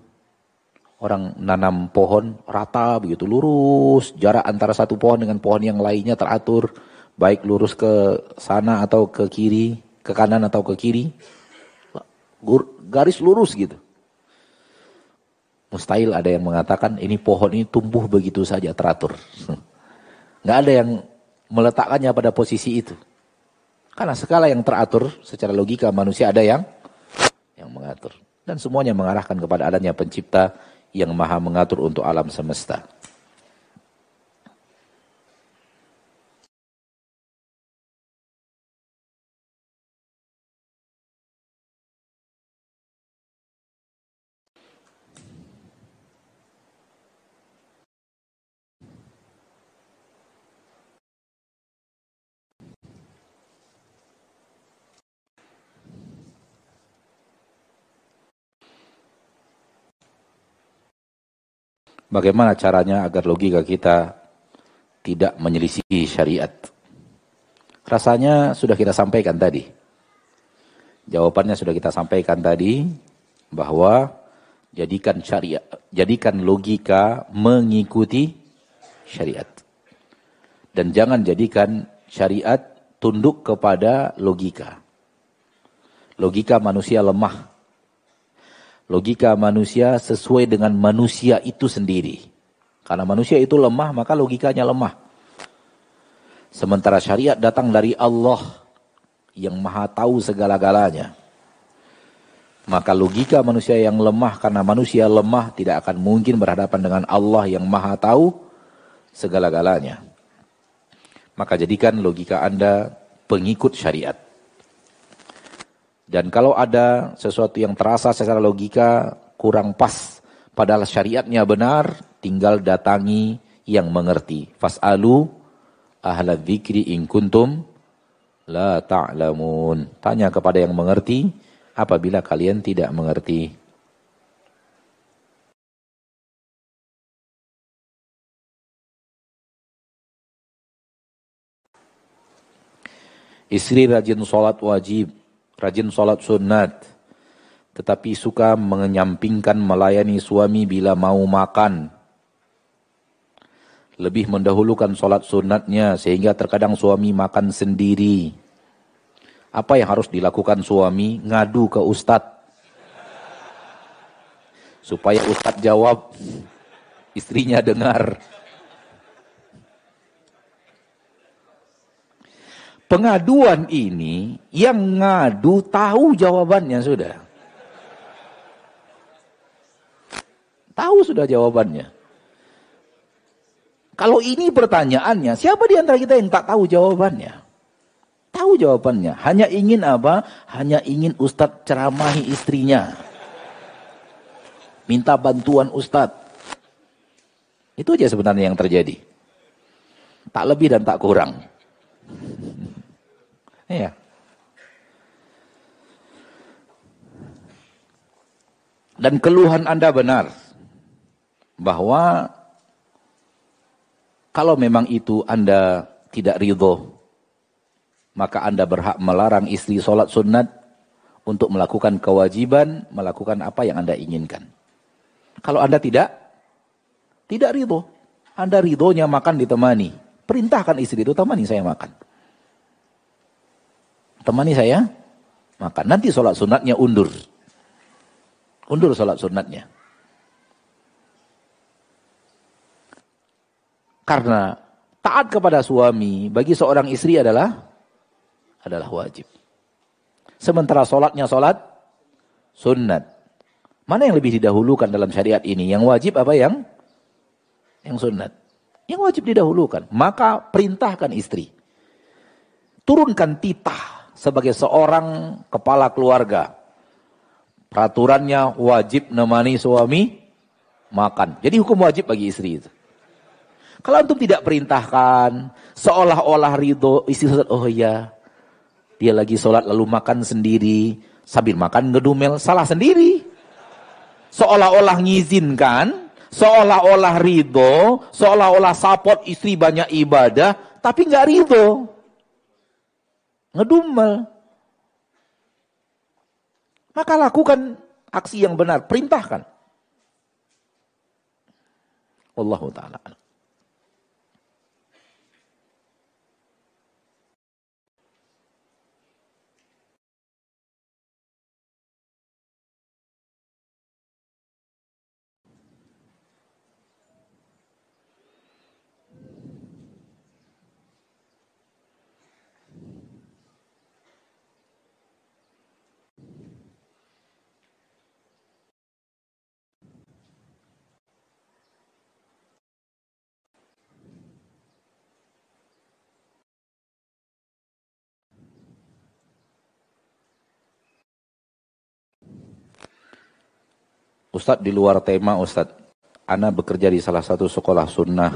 orang nanam pohon rata begitu lurus. Jarak antara satu pohon dengan pohon yang lainnya teratur. Baik lurus ke sana atau ke kiri ke kanan atau ke kiri. Garis lurus gitu. Mustahil ada yang mengatakan ini pohon ini tumbuh begitu saja teratur. *laughs* Nggak ada yang meletakkannya pada posisi itu. Karena skala yang teratur secara logika manusia ada yang yang mengatur. Dan semuanya mengarahkan kepada adanya pencipta yang maha mengatur untuk alam semesta. Bagaimana caranya agar logika kita tidak menyelisihi syariat? Rasanya sudah kita sampaikan tadi. Jawabannya sudah kita sampaikan tadi bahwa jadikan syariat, jadikan logika mengikuti syariat. Dan jangan jadikan syariat tunduk kepada logika. Logika manusia lemah. Logika manusia sesuai dengan manusia itu sendiri. Karena manusia itu lemah, maka logikanya lemah. Sementara syariat datang dari Allah yang maha tahu segala-galanya. Maka logika manusia yang lemah karena manusia lemah tidak akan mungkin berhadapan dengan Allah yang maha tahu segala-galanya. Maka jadikan logika Anda pengikut syariat. Dan kalau ada sesuatu yang terasa secara logika kurang pas, padahal syariatnya benar, tinggal datangi yang mengerti. Fas'alu ahla dzikri in kuntum la ta'lamun. Tanya kepada yang mengerti apabila kalian tidak mengerti. Istri rajin sholat wajib, rajin sholat sunat, tetapi suka menyampingkan melayani suami bila mau makan. Lebih mendahulukan sholat sunatnya sehingga terkadang suami makan sendiri. Apa yang harus dilakukan suami? Ngadu ke ustadz. Supaya ustadz jawab, istrinya dengar. Pengaduan ini yang ngadu tahu jawabannya sudah. Tahu sudah jawabannya. Kalau ini pertanyaannya, siapa di antara kita yang tak tahu jawabannya? Tahu jawabannya. Hanya ingin apa? Hanya ingin Ustadz ceramahi istrinya. Minta bantuan Ustadz. Itu aja sebenarnya yang terjadi. Tak lebih dan tak kurang. Iya. Dan keluhan Anda benar bahwa kalau memang itu Anda tidak ridho, maka Anda berhak melarang istri sholat sunat untuk melakukan kewajiban, melakukan apa yang Anda inginkan. Kalau Anda tidak, tidak ridho. Anda ridhonya makan ditemani. Perintahkan istri itu, temani saya makan temani saya maka nanti sholat sunatnya undur. Undur sholat sunatnya. Karena taat kepada suami bagi seorang istri adalah adalah wajib. Sementara sholatnya sholat sunat. Mana yang lebih didahulukan dalam syariat ini? Yang wajib apa yang? Yang sunat. Yang wajib didahulukan. Maka perintahkan istri. Turunkan titah sebagai seorang kepala keluarga. Peraturannya wajib nemani suami makan. Jadi hukum wajib bagi istri itu. Kalau antum tidak perintahkan, seolah-olah ridho istri sholat, oh iya, dia lagi sholat lalu makan sendiri, sambil makan ngedumel, salah sendiri. Seolah-olah ngizinkan, seolah-olah ridho, seolah-olah support istri banyak ibadah, tapi nggak ridho. Ngedumel. Maka lakukan aksi yang benar, perintahkan. Wallahu ta'ala. Ustadz di luar tema Ustadz, Ana bekerja di salah satu sekolah sunnah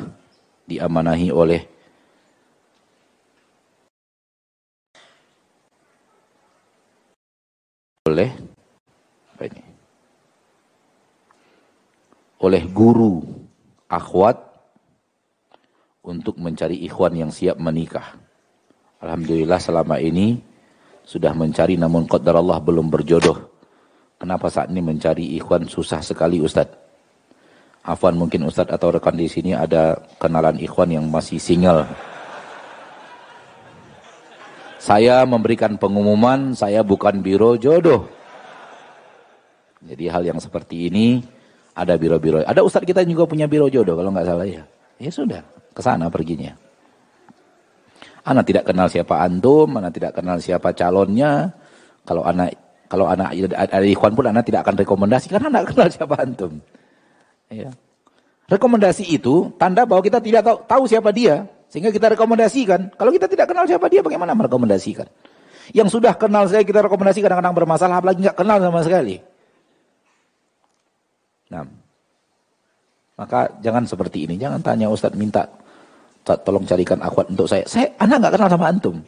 diamanahi oleh oleh oleh guru akhwat untuk mencari ikhwan yang siap menikah. Alhamdulillah selama ini sudah mencari namun qadar Allah belum berjodoh. Kenapa saat ini mencari ikhwan susah sekali Ustaz? Afwan mungkin Ustaz atau rekan di sini ada kenalan ikhwan yang masih single. Saya memberikan pengumuman, saya bukan biro jodoh. Jadi hal yang seperti ini ada biro-biro. Ada Ustaz kita juga punya biro jodoh kalau nggak salah ya. Ya sudah, ke sana perginya. Anak tidak kenal siapa antum, anak tidak kenal siapa calonnya. Kalau anak kalau anak ada ikhwan pun anak tidak akan rekomendasi karena anak kenal siapa antum. Ya. Rekomendasi itu tanda bahwa kita tidak tahu, tahu siapa dia sehingga kita rekomendasikan. Kalau kita tidak kenal siapa dia bagaimana merekomendasikan? Yang sudah kenal saya kita rekomendasi kadang-kadang bermasalah apalagi nggak kenal sama sekali. Nah, maka jangan seperti ini. Jangan tanya Ustadz minta tolong carikan akhwat untuk saya. Saya anak nggak kenal sama antum.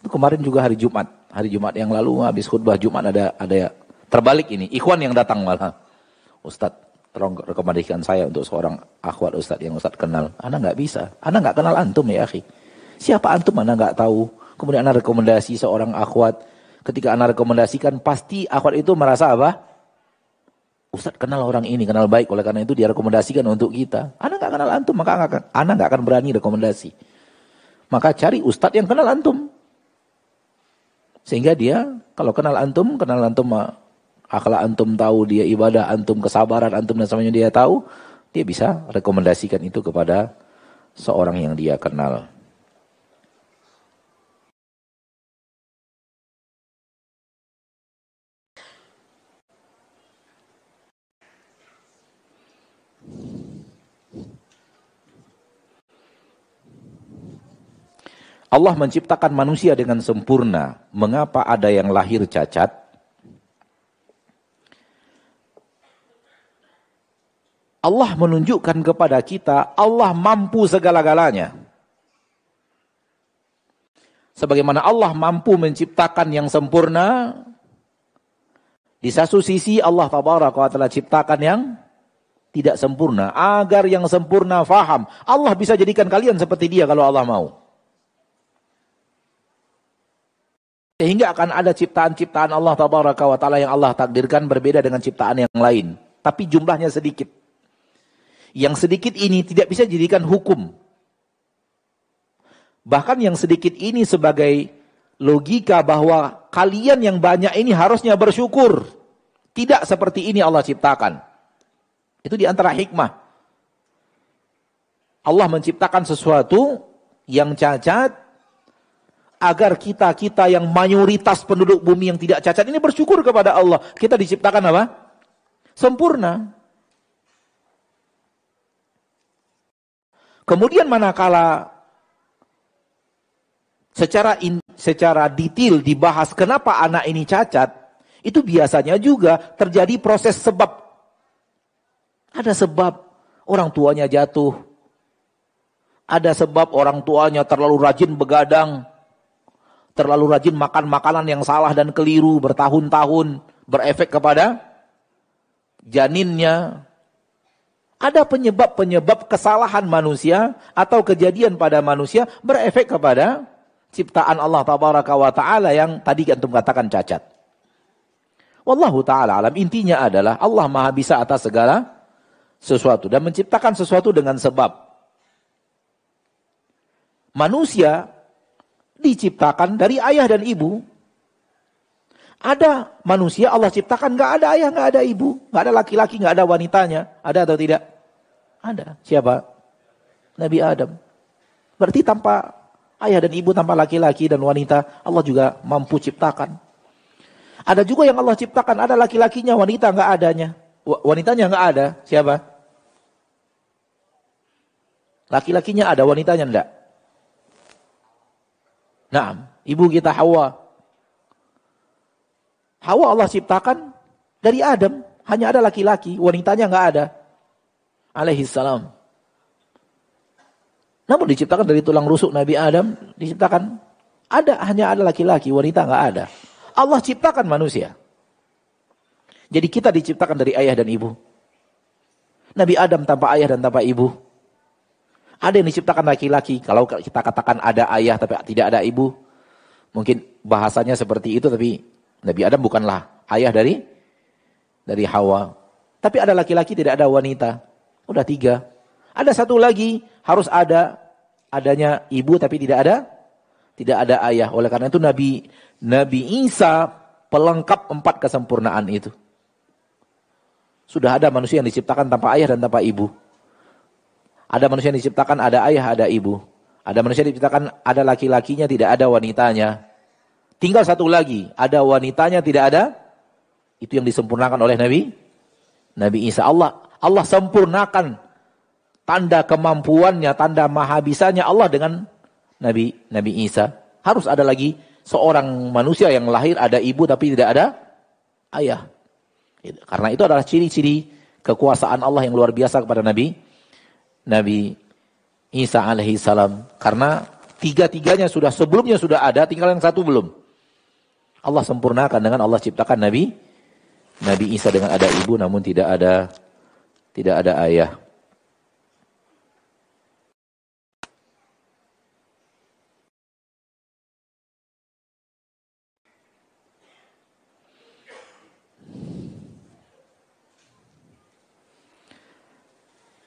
Itu kemarin juga hari Jumat, hari Jumat yang lalu habis khutbah Jumat ada ada terbalik ini, ikhwan yang datang malah. Ustadz, tolong rekomendasikan saya untuk seorang akhwat Ustadz yang Ustadz kenal. Anak nggak bisa, anak nggak kenal antum ya akhi. Siapa antum anak nggak tahu. Kemudian anak rekomendasi seorang akhwat. Ketika anak rekomendasikan pasti akhwat itu merasa apa? Ustaz kenal orang ini, kenal baik. Oleh karena itu dia rekomendasikan untuk kita. Anak nggak kenal antum, maka anak nggak akan berani rekomendasi. Maka cari ustadz yang kenal antum. Sehingga dia kalau kenal antum, kenal antum akal antum tahu dia ibadah antum, kesabaran antum dan semuanya dia tahu, dia bisa rekomendasikan itu kepada seorang yang dia kenal. Allah menciptakan manusia dengan sempurna. Mengapa ada yang lahir cacat? Allah menunjukkan kepada kita Allah mampu segala-galanya. Sebagaimana Allah mampu menciptakan yang sempurna, di satu sisi Allah taala ciptakan yang tidak sempurna agar yang sempurna faham. Allah bisa jadikan kalian seperti dia kalau Allah mau. Sehingga akan ada ciptaan-ciptaan Allah tabaraka wa taala yang Allah takdirkan berbeda dengan ciptaan yang lain, tapi jumlahnya sedikit. Yang sedikit ini tidak bisa dijadikan hukum. Bahkan yang sedikit ini sebagai logika bahwa kalian yang banyak ini harusnya bersyukur. Tidak seperti ini Allah ciptakan. Itu di antara hikmah. Allah menciptakan sesuatu yang cacat agar kita-kita yang mayoritas penduduk bumi yang tidak cacat ini bersyukur kepada Allah. Kita diciptakan apa? Sempurna. Kemudian manakala secara in, secara detail dibahas kenapa anak ini cacat, itu biasanya juga terjadi proses sebab. Ada sebab orang tuanya jatuh. Ada sebab orang tuanya terlalu rajin begadang terlalu rajin makan makanan yang salah dan keliru bertahun-tahun berefek kepada janinnya. Ada penyebab-penyebab kesalahan manusia atau kejadian pada manusia berefek kepada ciptaan Allah tabaraka wa taala yang tadi antum katakan cacat. Wallahu taala alam intinya adalah Allah Maha bisa atas segala sesuatu dan menciptakan sesuatu dengan sebab. Manusia diciptakan dari ayah dan ibu. Ada manusia Allah ciptakan nggak ada ayah, nggak ada ibu, nggak ada laki-laki, nggak ada wanitanya. Ada atau tidak? Ada. Siapa? Nabi Adam. Berarti tanpa ayah dan ibu, tanpa laki-laki dan wanita, Allah juga mampu ciptakan. Ada juga yang Allah ciptakan, ada laki-lakinya, wanita nggak adanya. Wanitanya nggak ada. Siapa? Laki-lakinya ada, wanitanya enggak. Nah, ibu kita Hawa. Hawa Allah ciptakan dari Adam. Hanya ada laki-laki, wanitanya nggak ada. Alaihi salam. Namun diciptakan dari tulang rusuk Nabi Adam, diciptakan ada hanya ada laki-laki, wanita nggak ada. Allah ciptakan manusia. Jadi kita diciptakan dari ayah dan ibu. Nabi Adam tanpa ayah dan tanpa ibu. Ada yang diciptakan laki-laki. Kalau kita katakan ada ayah tapi tidak ada ibu. Mungkin bahasanya seperti itu tapi Nabi Adam bukanlah ayah dari dari Hawa. Tapi ada laki-laki tidak ada wanita. Udah tiga. Ada satu lagi harus ada adanya ibu tapi tidak ada tidak ada ayah. Oleh karena itu Nabi Nabi Isa pelengkap empat kesempurnaan itu. Sudah ada manusia yang diciptakan tanpa ayah dan tanpa ibu. Ada manusia yang diciptakan ada ayah, ada ibu. Ada manusia yang diciptakan ada laki-lakinya, tidak ada wanitanya. Tinggal satu lagi, ada wanitanya, tidak ada. Itu yang disempurnakan oleh Nabi Nabi Isa. Allah Allah sempurnakan tanda kemampuannya, tanda mahabisanya Allah dengan Nabi Nabi Isa. Harus ada lagi seorang manusia yang lahir ada ibu tapi tidak ada ayah. Karena itu adalah ciri-ciri kekuasaan Allah yang luar biasa kepada Nabi Nabi Isa alaihi salam. Karena tiga-tiganya sudah sebelumnya sudah ada, tinggal yang satu belum. Allah sempurnakan dengan Allah ciptakan Nabi Nabi Isa dengan ada ibu namun tidak ada tidak ada ayah.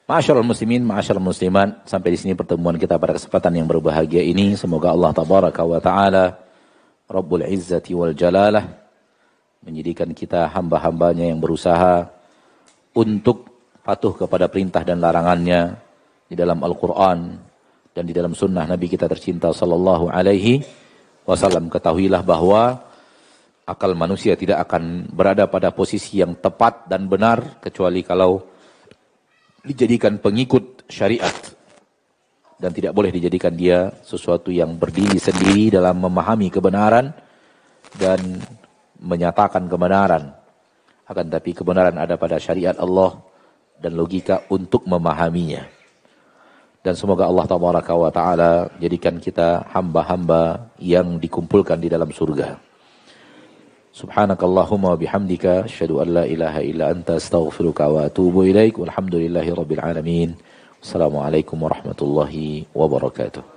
Masyaallah muslimin, masyaallah musliman, sampai di sini pertemuan kita pada kesempatan yang berbahagia ini. Semoga Allah tabaraka wa taala Rabbul Izzati wal Jalalah menjadikan kita hamba-hambanya yang berusaha untuk patuh kepada perintah dan larangannya di dalam Al-Quran dan di dalam sunnah Nabi kita tercinta sallallahu alaihi wasallam. Ketahuilah bahwa akal manusia tidak akan berada pada posisi yang tepat dan benar kecuali kalau dijadikan pengikut syariat dan tidak boleh dijadikan dia sesuatu yang berdiri sendiri dalam memahami kebenaran dan menyatakan kebenaran. Akan tapi kebenaran ada pada syariat Allah dan logika untuk memahaminya. Dan semoga Allah Taala jadikan kita hamba-hamba yang dikumpulkan di dalam surga. Subhanakallahumma bihamdika asyhadu an la ilaha illa anta astaghfiruka wa atubu ilaik walhamdulillahi rabbil alamin. Assalamualaikum warahmatullahi wabarakatuh.